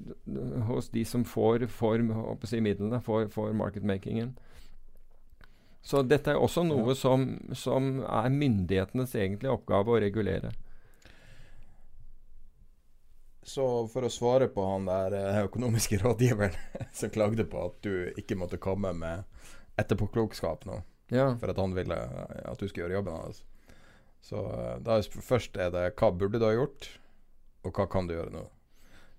hos de som får, får si, midlene for, for marketmakingen. Så dette er også noe som, som er myndighetenes egentlige oppgave å regulere. Så for å svare på han der eh, økonomiske rådgiveren som klagde på at du ikke måtte komme med etterpåklokskap nå, Ja. for at han ville eh, at du skulle gjøre jobben hans. Så eh, da først er det hva burde du ha gjort, og hva kan du gjøre nå?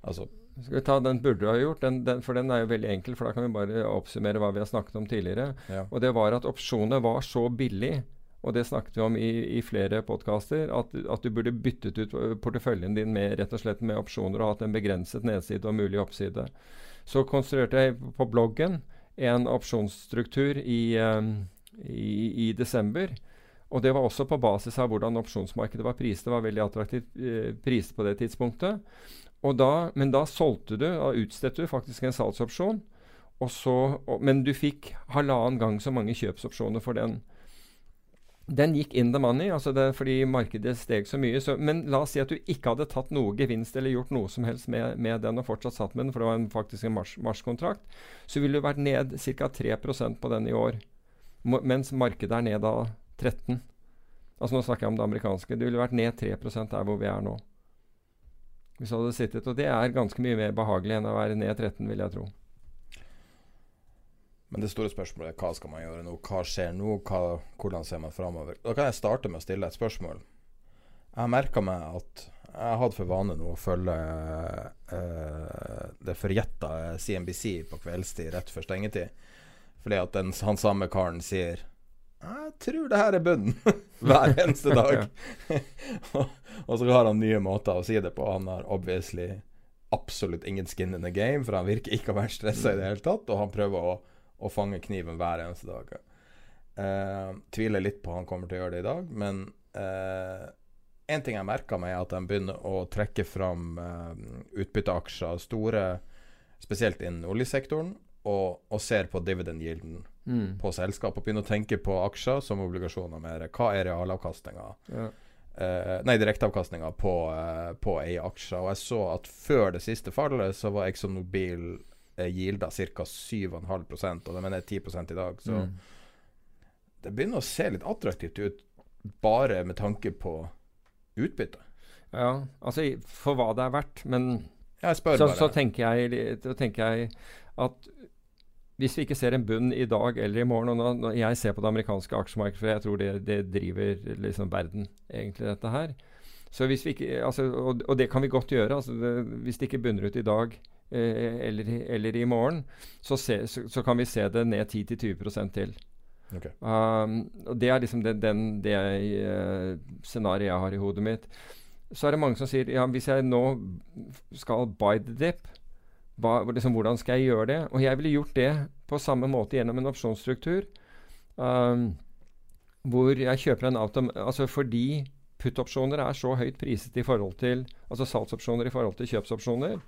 Altså Skal vi ta den burde du ha gjort? Den, den, for den er jo veldig enkel, for da kan vi bare oppsummere hva vi har snakket om tidligere. Ja. Og det var at opsjoner var så billig, og det snakket vi om i, i flere podkaster, at, at du burde byttet ut porteføljen din med rett og slett med opsjoner og hatt en begrenset nedside og mulig oppside. Så konstruerte jeg på bloggen en opsjonsstruktur i, um, i, i desember. Og det var også på basis av hvordan opsjonsmarkedet var priset. Det var veldig attraktivt eh, priset på det tidspunktet. Da, men da solgte du, da utstedte du faktisk en salgsopsjon. Så, og, men du fikk halvannen gang så mange kjøpsopsjoner for den. Den gikk in the money, altså det, fordi markedet steg så mye. Så, men la oss si at du ikke hadde tatt noe gevinst eller gjort noe som helst med, med den og fortsatt satt med den, for det var en, faktisk en mars- marskontrakt, så ville du vært ned ca. 3% på den i år. Mens markedet er ned da 13 Altså Nå snakker jeg om det amerikanske. Det ville vært ned 3 der hvor vi er nå. Hvis du hadde sittet. Og det er ganske mye mer behagelig enn å være ned 13, vil jeg tro. Men det store spørsmålet er hva skal man gjøre nå? Hva skjer nå? Hva, hvordan ser man framover? Da kan jeg starte med å stille et spørsmål. Jeg har merka meg at jeg hatt for vane nå å følge eh, det forjetta CNBC på kveldstid rett før stengetid. Fordi at den, han samme karen sier Jeg tror det her er bunnen. Hver eneste dag. og, og så har han nye måter å si det på. Han har obviously absolutt ingen skin in the game, for han virker ikke å være stressa i det hele tatt. Og han prøver å, å fange kniven hver eneste dag. Uh, tviler litt på han kommer til å gjøre det i dag, men uh, en ting jeg merka meg, er at de begynner å trekke fram uh, utbytteaksjer, store, spesielt innen oljesektoren, og, og ser på dividend yielden Mm. på selskap, og begynner å tenke på aksjer som obligasjoner mer. Hva er realavkastninga? Ja. Eh, nei, direkteavkastninga på, uh, på ei aksje. Og jeg så at før det siste fallet, så var Exxon Mobil uh, yielda ca. 7,5 og det mener jeg 10 i dag. Så Mm. det begynner å se litt attraktivt ut, bare med tanke på utbytte. Ja, altså for hva det er verdt. Men spør så, så, tenker jeg, så tenker jeg at hvis vi ikke ser en bunn i dag eller i morgen og nå, når Jeg ser på det amerikanske aksjemarkedet, for jeg tror det, det driver liksom verden, egentlig, dette her. Så hvis vi ikke, altså, og, og det kan vi godt gjøre. Altså det, hvis det ikke bunner ut i dag eh, eller, eller i morgen, så, se, så, så kan vi se det ned 10-20 til. Okay. Um, og Det er liksom det, den, det uh, scenarioet jeg har i hodet mitt. Så er det mange som sier ja, hvis jeg nå skal buy the dip, hva, liksom, hvordan skal jeg gjøre det? Og jeg ville gjort det på samme måte gjennom en opsjonsstruktur. Um, hvor jeg kjøper en autom... Altså fordi put-opsjoner er så høyt priset i forhold til Altså salgsopsjoner i forhold til kjøpsopsjoner,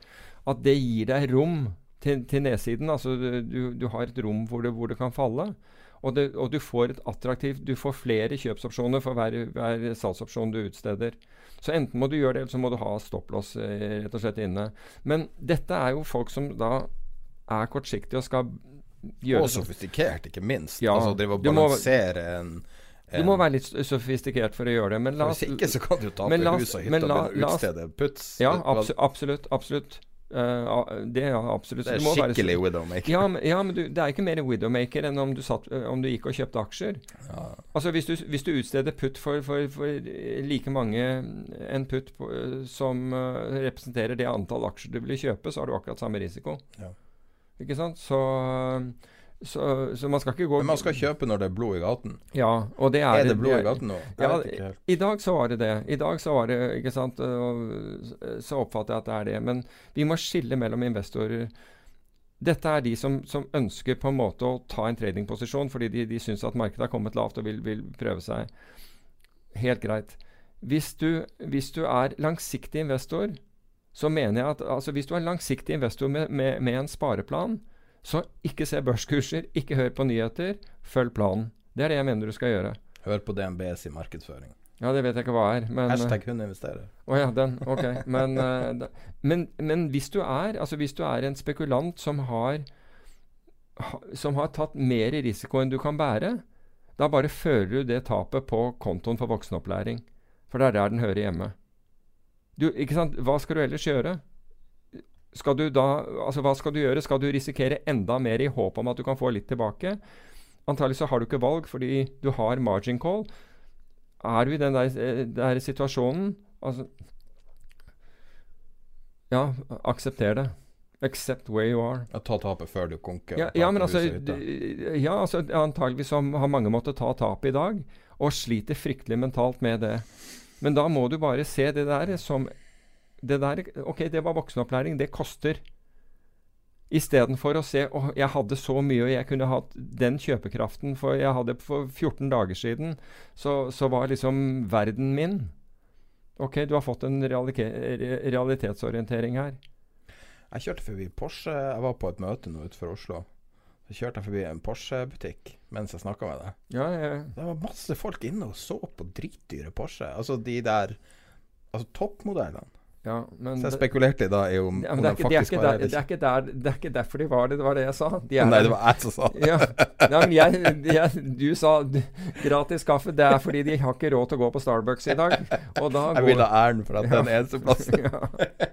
at det gir deg rom til, til nedsiden. Altså du, du har et rom hvor det, hvor det kan falle. Og, det, og du får et attraktivt Du får flere kjøpsopsjoner for hver, hver salgsopsjon du utsteder. Så enten må du gjøre det, eller så må du ha stopplås eh, rett og slett inne. Men dette er jo folk som da er kortsiktige og skal gjøre Og sofistikert, ikke minst. Ja, altså drive og balansere en, Du må være litt sofistikert for å gjøre det. Men la oss Hvis ikke så kan du tape hus og hytte og utstede puts. Ja, absolutt. absolutt. Eh, a- det er absolutt. Det er må være- skikkelig widowmaker. Ja, men, ja, men du, det er ikke mer widowmaker enn om du, satt, eh, om du gikk og kjøpte aksjer. Ja. Altså Hvis du, hvis du utsteder putt for, for, for eh, like mange en putt på, eh, som uh, representerer det antall aksjer du vil kjøpe, så har du akkurat samme risiko. Ja. Ikke sant? Så, så, så man skal ikke gå Men man skal kjøpe når det er blod i gaten. Ja, og det er Er det blod i gaten nå? Ja, vet ikke helt. I dag så var det det. I dag så var det, ikke sant Så oppfatter jeg at det er det. Men vi må skille mellom investorer. Dette er de som, som ønsker på en måte å ta en tradingposisjon fordi de, de syns at markedet har kommet lavt og vil, vil prøve seg. Helt greit. Hvis du, hvis du er langsiktig investor, så mener jeg at altså hvis du er langsiktig investor med, med, med en spareplan, så ikke se børskurser, ikke hør på nyheter, følg planen. Det er det jeg mener du skal gjøre. Hør på DNBs markedsføring. Ja, det vet jeg ikke hva er. Men, Hashtag hun investerer. Å ja, den. Ok. Men, eh, men, men hvis du er altså hvis du er en spekulant som har som har tatt mer risiko enn du kan bære, da bare fører du det tapet på kontoen for voksenopplæring. For det er der den hører hjemme. Du, ikke sant? Hva skal du ellers gjøre? Skal du da, altså Hva skal du gjøre? Skal du risikere enda mer i håp om at du kan få litt tilbake? Antagelig så har du ikke valg fordi du har margin call. Er du i den der, eh, der situasjonen altså, Ja, aksepter det. Accept where you are. Ja, ta tapet før du konker. Ja, ja, men altså, ja, altså Antageligvis har mange måttet ta tapet i dag, og sliter fryktelig mentalt med det. Men da må du bare se det der som det der, Ok, det var voksenopplæring. Det koster. Istedenfor å se å, jeg hadde så mye, og jeg kunne hatt den kjøpekraften For jeg hadde for 14 dager siden, så, så var liksom verden min. Ok, du har fått en realitetsorientering her. Jeg kjørte forbi Porsche Jeg var på et møte nå utenfor Oslo. Så kjørte jeg forbi en Porsche-butikk mens jeg snakka med deg. Ja, ja. Det var masse folk inne og så på dritdyre Porsche. Altså de der Altså toppmodellene. Ja, men Så jeg spekulerte spekulerte da i om, Ja, om det, er de ikke, det, er faktisk ikke var der, det, er ikke der, det er ikke derfor de var det. Det var det jeg sa. De er Nei, det var jeg som sa det. Ja. Nei, men jeg, jeg, du sa gratis kaffe. Det er fordi de har ikke råd til å gå på Starbucks i dag. Og da Jeg går- vil ha æren for at Ja. den eneste plassen Ja.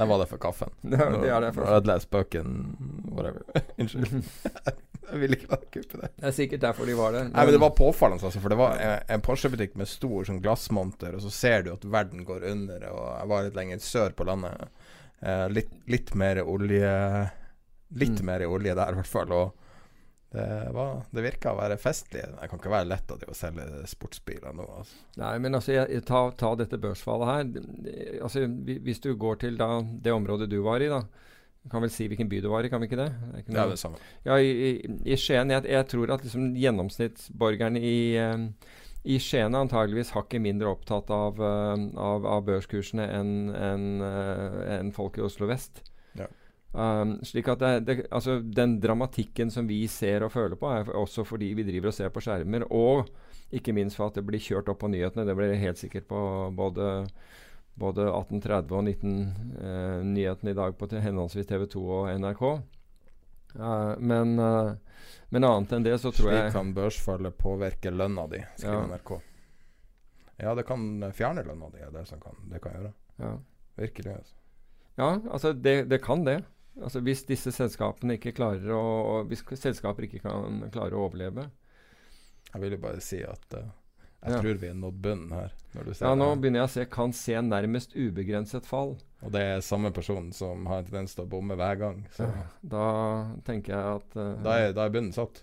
Den var det for kaffen. Ja, det er det for- Nå ødela jeg spøken. Whatever. Unnskyld. Jeg vil ikke deg kuppe det. Det er sikkert derfor de var der. Nei, men Det var påfallende, altså, for det var en, en Porsche-butikk med stor sånn glassmonter, og så ser du at verden går under. Og jeg var litt lenger sør på landet. Eh, litt, litt mer olje Litt Mm. mer olje der, i hvert fall. Og det, var, det virka å være festlig. Det kan ikke være lett av de å selge sportsbiler nå. Altså. Nei, men altså, jeg, ta, ta dette børsfallet her. Altså, Hvis du går til da, det området du var i, da. Vi kan vel si hvilken by du var i, kan vi ikke det? det er ikke Ja, det samme. Ja, i, i, Skien. Jeg, jeg tror at liksom gjennomsnittsborgeren i, eh, i Skien er antageligvis hakket mindre opptatt av, uh, av, av børskursene enn en, uh, en folk i Oslo vest. Ja. Um, slik at det, det, altså Den dramatikken som vi ser og føler på, er også fordi vi driver og ser på skjermer. Og ikke minst for at det blir kjørt opp på nyhetene. Det blir helt sikkert på både, både 1830 og 19-nyhetene i dag på henholdsvis TV 2 og NRK. Eh, men, eh, men annet enn det så tror Slik jeg kan børsfallet påvirke lønna di, skriver Ja. NRK. Ja, det kan fjerne lønna di. er Det som kan, det kan gjøre. Ja, Virkelig. Altså. ja altså det, det kan det. Altså Hvis disse selskapene ikke klarer å Hvis selskaper ikke kan klare å overleve. Jeg vil jo bare si at eh, jeg Ja. tror vi har nådd bunnen her. Når du ser Ja, nå det. begynner jeg å se kan se nærmest ubegrenset fall. Og det er samme person som har en tendens til å bomme hver gang. Så Da tenker jeg at uh, da, er, da er bunnen satt.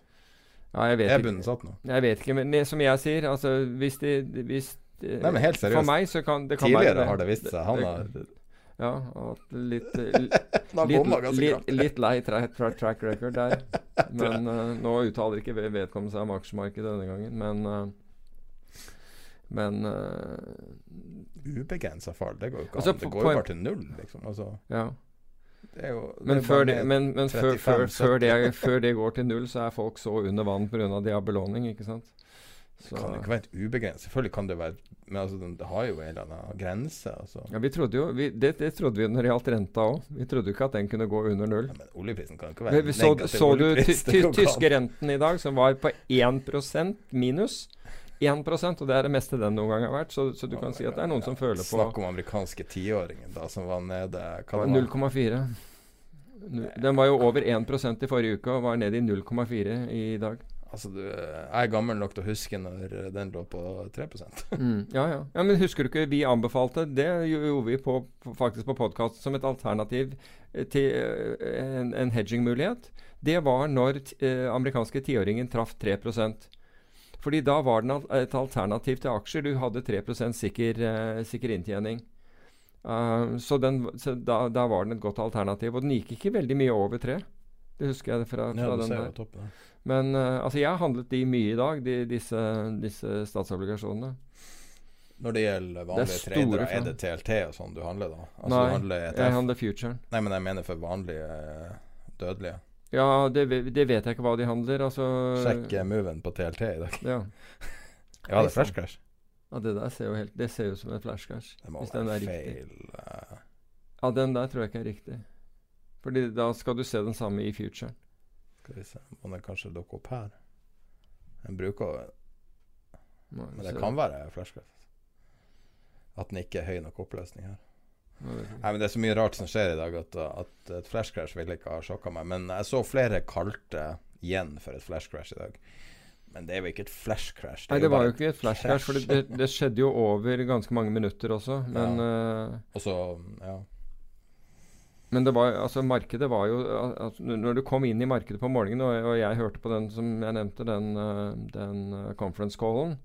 ja, jeg vet Er bunnen satt nå? Jeg vet ikke, men det, som jeg sier, altså hvis de, hvis de, Nei, men helt seriøst. For meg så kan det kan Tidligere være har det vist seg. Han har Ja, at litt eh, litt, litt, litt lei tra tra track record der. Men uh, nå uttaler ikke ved- vedkommende seg om aksjemarkedet denne gangen. Men eh, Men uh, ubegrensa fall. Det går jo ikke Altså, an. Det går jo bare til null, liksom. Altså, ja. det jo, Men, før det, men, men før, 35, før, før, det, før det går til null, så er folk så under vann pga. de har belåning, ikke sant? Så, Det kan jo ikke være et ubegrenset. Selvfølgelig kan det være Men altså, det har jo en eller annen grense. Altså. ja, vi trodde jo vi, det, det trodde vi når det gjaldt renta òg. Vi trodde jo ikke at den kunne gå under null. Ja, men oljeprisen kan jo ikke være vi så, så du ty, i dag, som var på 1% minus? 1% og det er det meste den noen gang har vært. Så, så du kan si at det er noen som føler på Snakk om amerikanske tiåringen da, som var nede hva det var? 0,4. Den var jo over 1% i forrige uke og var nede i 0,4 i dag. Altså, du, jeg er gammel nok til å huske når den lå på 3 Mm, ja, ja. ja, Men husker du ikke vi anbefalte Det gjorde vi på, faktisk på podkast som et alternativ eh, til eh, en, en hedging-mulighet. Det var når eh, amerikanske tiåringen traff 3 Fordi da var den et alternativ til aksjer. Du hadde 3 sikker, eh, sikker inntjening. Uh, så den, så da, da var den et godt alternativ. Og den gikk ikke veldig mye over 3. Det husker jeg fra, fra Ja, den der. Topp, ja. Men uh, altså, jeg har handlet de mye i dag, de, disse, disse statsobligasjonene. Når det gjelder Det er vanlige tradere, fra- er det TLT og sånn du handler da? Altså, Nei, du handler jeg handler futuren. Nei, men jeg mener for vanlige dødelige. Ja, det, det vet jeg ikke hva de handler. Altså Sjekk eh, moven på TLT i dag. Ja. Ja, det er flash crash. ja, det der ser jo helt Det ser ut som en flash crash. Det må Hvis den være riktig. feil. eh, Ja, den der tror jeg ikke er riktig. Fordi da skal du se den samme i futuren. Skal vi se, må den kanskje dukke opp her? Den bruker Men det kan være flash crash. At den ikke er høy nok oppløsning her. Nei, men Det er så mye rart som skjer i dag at, at et flash crash ville ikke ha sjokka meg. Men jeg så flere kalte igjen for et flash crash i dag. Men det er jo ikke et flash crash. Nei, er det var jo ikke et flash crash, for det, det, det skjedde jo over ganske mange minutter også. Men ja. Og så, ja. Men det var, altså markedet var jo altså, Når du kom inn i markedet på morgenen, og, og jeg hørte på den som jeg nevnte, den, eh, den eh, conference callen,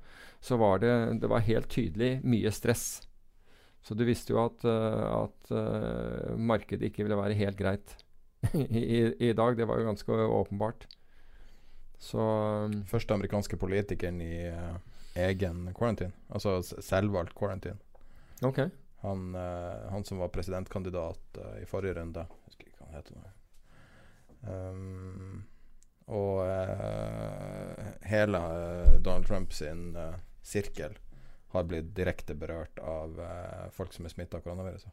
så var det, det var helt tydelig mye stress. Så du visste jo at, eh, at uh, markedet ikke ville være helt greit i, i, dag. Det var jo ganske åpenbart. Så um, Første amerikanske politikeren i uh, egen quarantine. Altså selvvalgt quarantine. Okay. Han, uh, han som var presidentkandidat i forrige runde. Jeg husker ikke hva han heter nå. Um, og hele Donald Trump sin eh, sirkel har blitt direkte berørt av eh, folk som er smitta av koronaviruset.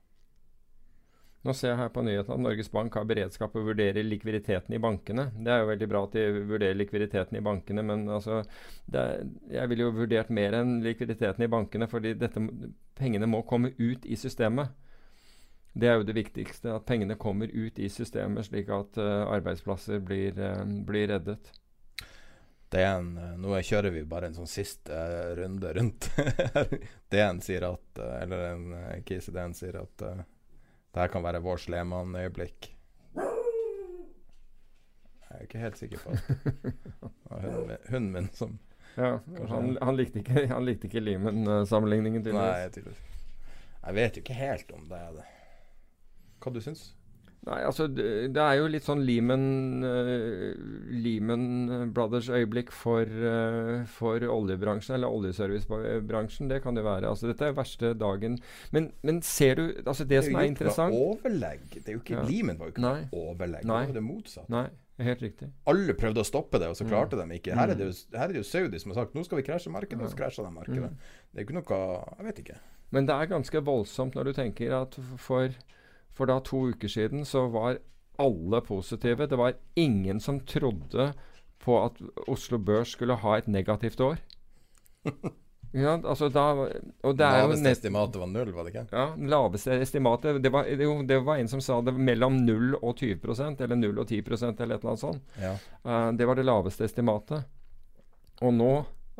Nå ser jeg her på nyhetene at Norges Bank har beredskap og vurderer likviditeten i bankene. Det er jo veldig bra at de vurderer likviditeten i bankene, men altså er, Jeg ville jo vurdert mer enn likviditeten i bankene, fordi dette, pengene må komme ut i systemet. Det er jo det viktigste, at pengene kommer ut i systemet, slik at uh, arbeidsplasser blir, uh, blir reddet. DN, en, Nå kjører vi bare en sånn siste eh, runde rundt. DN sier at eh, Eller en uh, kis i DN sier at uh, det her kan være vår Sleman-øyeblikk. Jeg er ikke helt sikker på det. Det hunden min, som Ja, han, han likte ikke, han likte ikke Limen-sammenligningen, Nei, tydeligvis. tydeligvis. Jeg vet jo ikke helt om det er det. Hva du syns Nei, altså det, det er jo litt sånn Lehman, uh, Lehman Brothers øyeblikk for, uh, for oljebransjen, eller oljeservicebransjen. Det kan det være. Altså Dette er verste dagen. Men, men ser du altså Det, som er interessant Det er jo ikke overlegg. Det er jo ikke Ja. Lehman var jo ikke Nei. overlegg. Nei. Det var det motsatte. Nei, helt riktig. Alle prøvde å stoppe det, og så Mm. klarte de ikke. Her er det jo, her er det Saudi som har sagt nå skal vi krasje markedet, og så krasja de markedet. Mm. Det er jo ikke noe Jeg vet ikke. Men det er ganske voldsomt når du tenker at for, for da to uker siden så var alle positive. Det var ingen som trodde på at Oslo Børs skulle ha et negativt år. Ja, altså da, og det er Laveste estimatet var null, var det ikke? ja, laveste estimatet det var, det, det var en som sa det var mellom 0 og 20 eller 0 og 10 eller et eller annet sånt. Ja. Uh, det var det laveste estimatet. Og nå,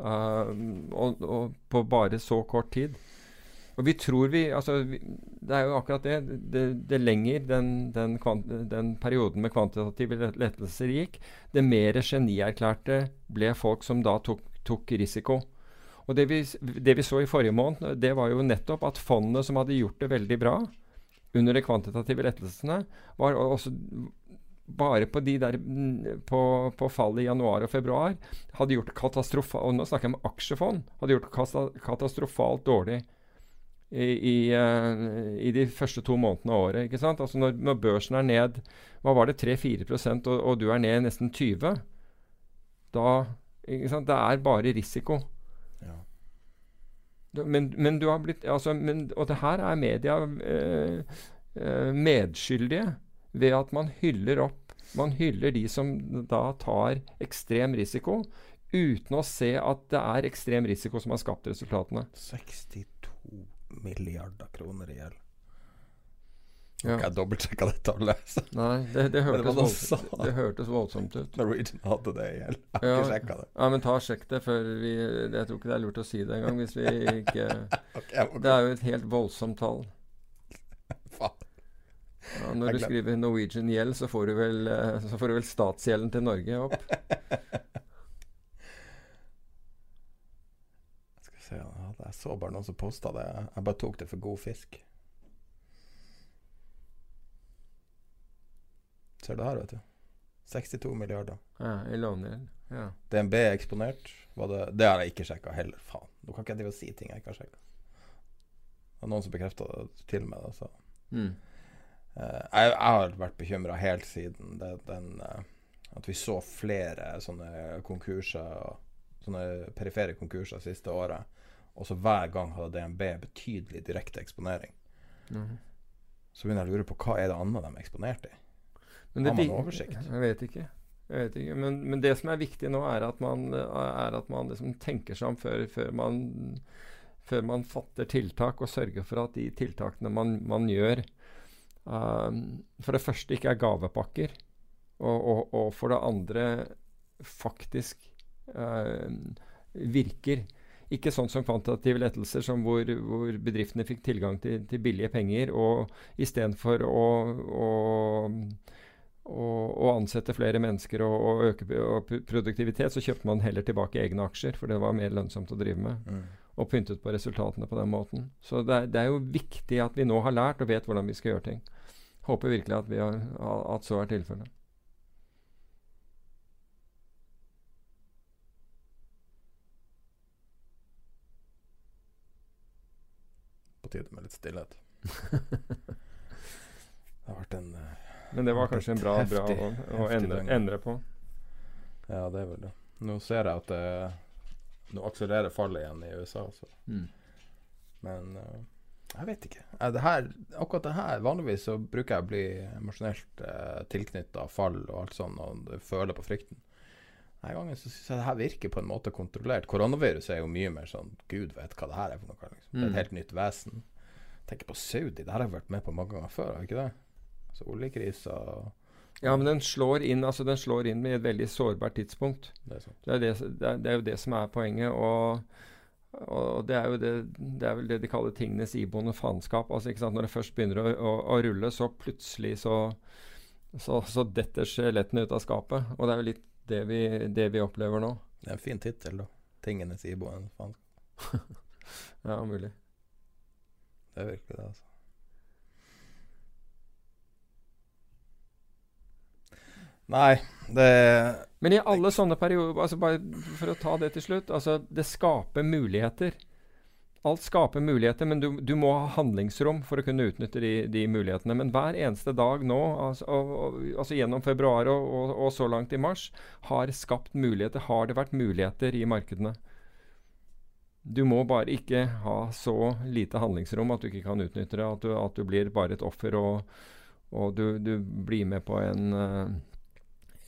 uh, og, og på bare så kort tid Og vi tror vi Altså, vi, det er jo akkurat det. Det, det lenger den, den, kvant, den perioden med kvantitative lettelser gikk, det mer genierklærte ble folk som da tok, tok risiko. Og det vi, det vi så i forrige måned, det var jo nettopp at fondene som hadde gjort det veldig bra under de kvantitative lettelsene, var også bare på de der på, på fallet i januar og februar hadde gjort katastrofa Og nå snakker jeg om aksjefond. Hadde gjort katastrofalt dårlig i, i, eh, i de første to månedene av året. ikke sant? Altså når, når børsen er ned hva var det, 3-4 og, og du er ned nesten 20 da ikke sant? Det er bare risiko. Ja. Men, men du har blitt altså, men, Og det her er media eh, eh, medskyldige ved at man hyller opp Man hyller de som da tar ekstrem risiko uten å se at det er ekstrem risiko som har skapt resultatene. 62 milliarder kroner i gjeld. Ja. Ok, Jeg dobbeltsjekka det tallet. så- Nei, det, det, hørtes, voldsomt, sa. det hørtes voldsomt ut. Norwegian hadde det i gjeld. Jeg har Ja. ikke sjekka det. Ja, men ta og sjekk det før vi Jeg tror ikke det er lurt å si det engang hvis vi ikke okay, okay. Det er jo et helt voldsomt tall. Faen. Ja, når du skriver Norwegian gjeld, så får du vel, eh, så får du vel statsgjelden til Norge opp. Skal vi se, jeg så bare noen som posta det. Jeg bare tok det for god fisk. Ser du her, vet du. 62 milliarder. Ja, I lånegjeld. Ja. DNB er eksponert. Det, det har jeg ikke sjekka heller. Faen. Nå kan ikke jeg drive og si ting jeg ikke har sjekka. Det var noen som bekrefta det til meg. Da, så. Mm. uh, jeg, jeg har vært bekymra helt siden det, den uh, At vi så flere sånne konkurser Sånne perifere konkurser siste året. Og så hver gang hadde DNB betydelig direkte eksponering. Mhm. Så begynner jeg å lure på hva er det annet de er eksponert i. Men det Har man oversikt? Jeg vet ikke. Jeg vet ikke. Men, men det som er viktig nå, er at man, er at man liksom tenker seg om før, før, man, før man fatter tiltak, og sørger for at de tiltakene man, man gjør, um, for det første ikke er gavepakker, og, og, og for det andre faktisk um, virker. Ikke sånn som kvantitative lettelser, som hvor, hvor bedriftene fikk tilgang til, til billige penger, og istedenfor å, å å, ansette flere mennesker og, og øke og produktivitet, så kjøpte man heller tilbake egne aksjer, for det var mer lønnsomt å drive med. Mm. Og pyntet på resultatene på den måten. Så det er, det er jo viktig at vi nå har lært og vet hvordan vi skal gjøre ting. Håper virkelig at, vi har, at så er tilfellet. På tide med litt stillhet. Det har vært en eh, Men det var kanskje en bra, bra å, å endre, endre på. Ja, det er vel det. Nå ser jeg at det Nå akselererer fallet igjen i USA, så. Mm. Men uh, jeg vet ikke. Eh, det her, akkurat det her Vanligvis så bruker jeg å bli emosjonelt uh, tilknytta fall og alt sånn, og føler på frykten. Denne gangen så syns jeg det her virker på en måte kontrollert. Koronaviruset er jo mye mer sånn Gud vet hva det her er for noe. Liksom. Det er Mm. et helt nytt vesen. Tenk på Saudi. Det her har jeg vært med på mange ganger før, har ikke det? Så oljekriser og Ja, men den slår inn altså den slår inn med et veldig sårbart tidspunkt. Det er. Det er, det, det, er, det er jo det som er poenget. Og, og det er jo det, det er vel det de kaller tingenes iboende faenskap. Altså, ikke sant? Når det først begynner å, å, å rulle, så plutselig så, så, så detter skjelettene ut av skapet. Og det er jo litt det vi, det vi opplever nå. Det er en fin tittel, da. 'Tingenes iboende Faen. Ja, mulig. Det er virkelig det, altså. Nei, det Men i alle sånne perioder altså bare For å ta det til slutt altså Det skaper muligheter. Alt skaper muligheter, men du, du må ha handlingsrom for å kunne utnytte de, de mulighetene. Men hver eneste dag nå, altså, og, og, altså gjennom februar og, og, så langt i mars, har skapt muligheter. Har det vært muligheter i markedene? Du må bare ikke ha så lite handlingsrom at du ikke kan utnytte det. At du, at du blir bare et offer, og, du, du blir med på en uh,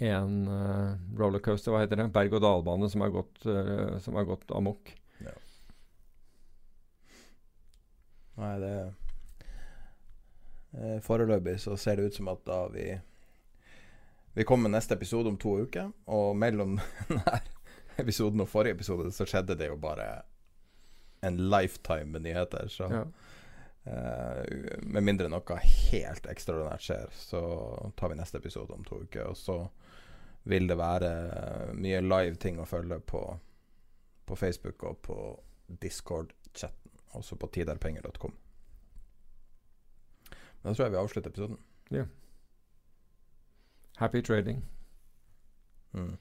en uh, rollercoaster, hva heter det? Berg-og-dal-bane som har gått, uh, gått amok. Ja. Nei, det eh, Foreløpig så ser det ut som at da vi Vi kommer med neste episode om to uker, og mellom denne episoden og forrige episode så skjedde det jo bare en lifetime med nyheter. Så Ja. eh, med mindre noe helt ekstraordinært skjer, så tar vi neste episode om to uker. Og så vil det være mye live ting å følge på, på Facebook og på Discord-chatten. Også på tiderpenger.com. Men da tror jeg vi avslutter episoden. Ja Happy trading. Mm.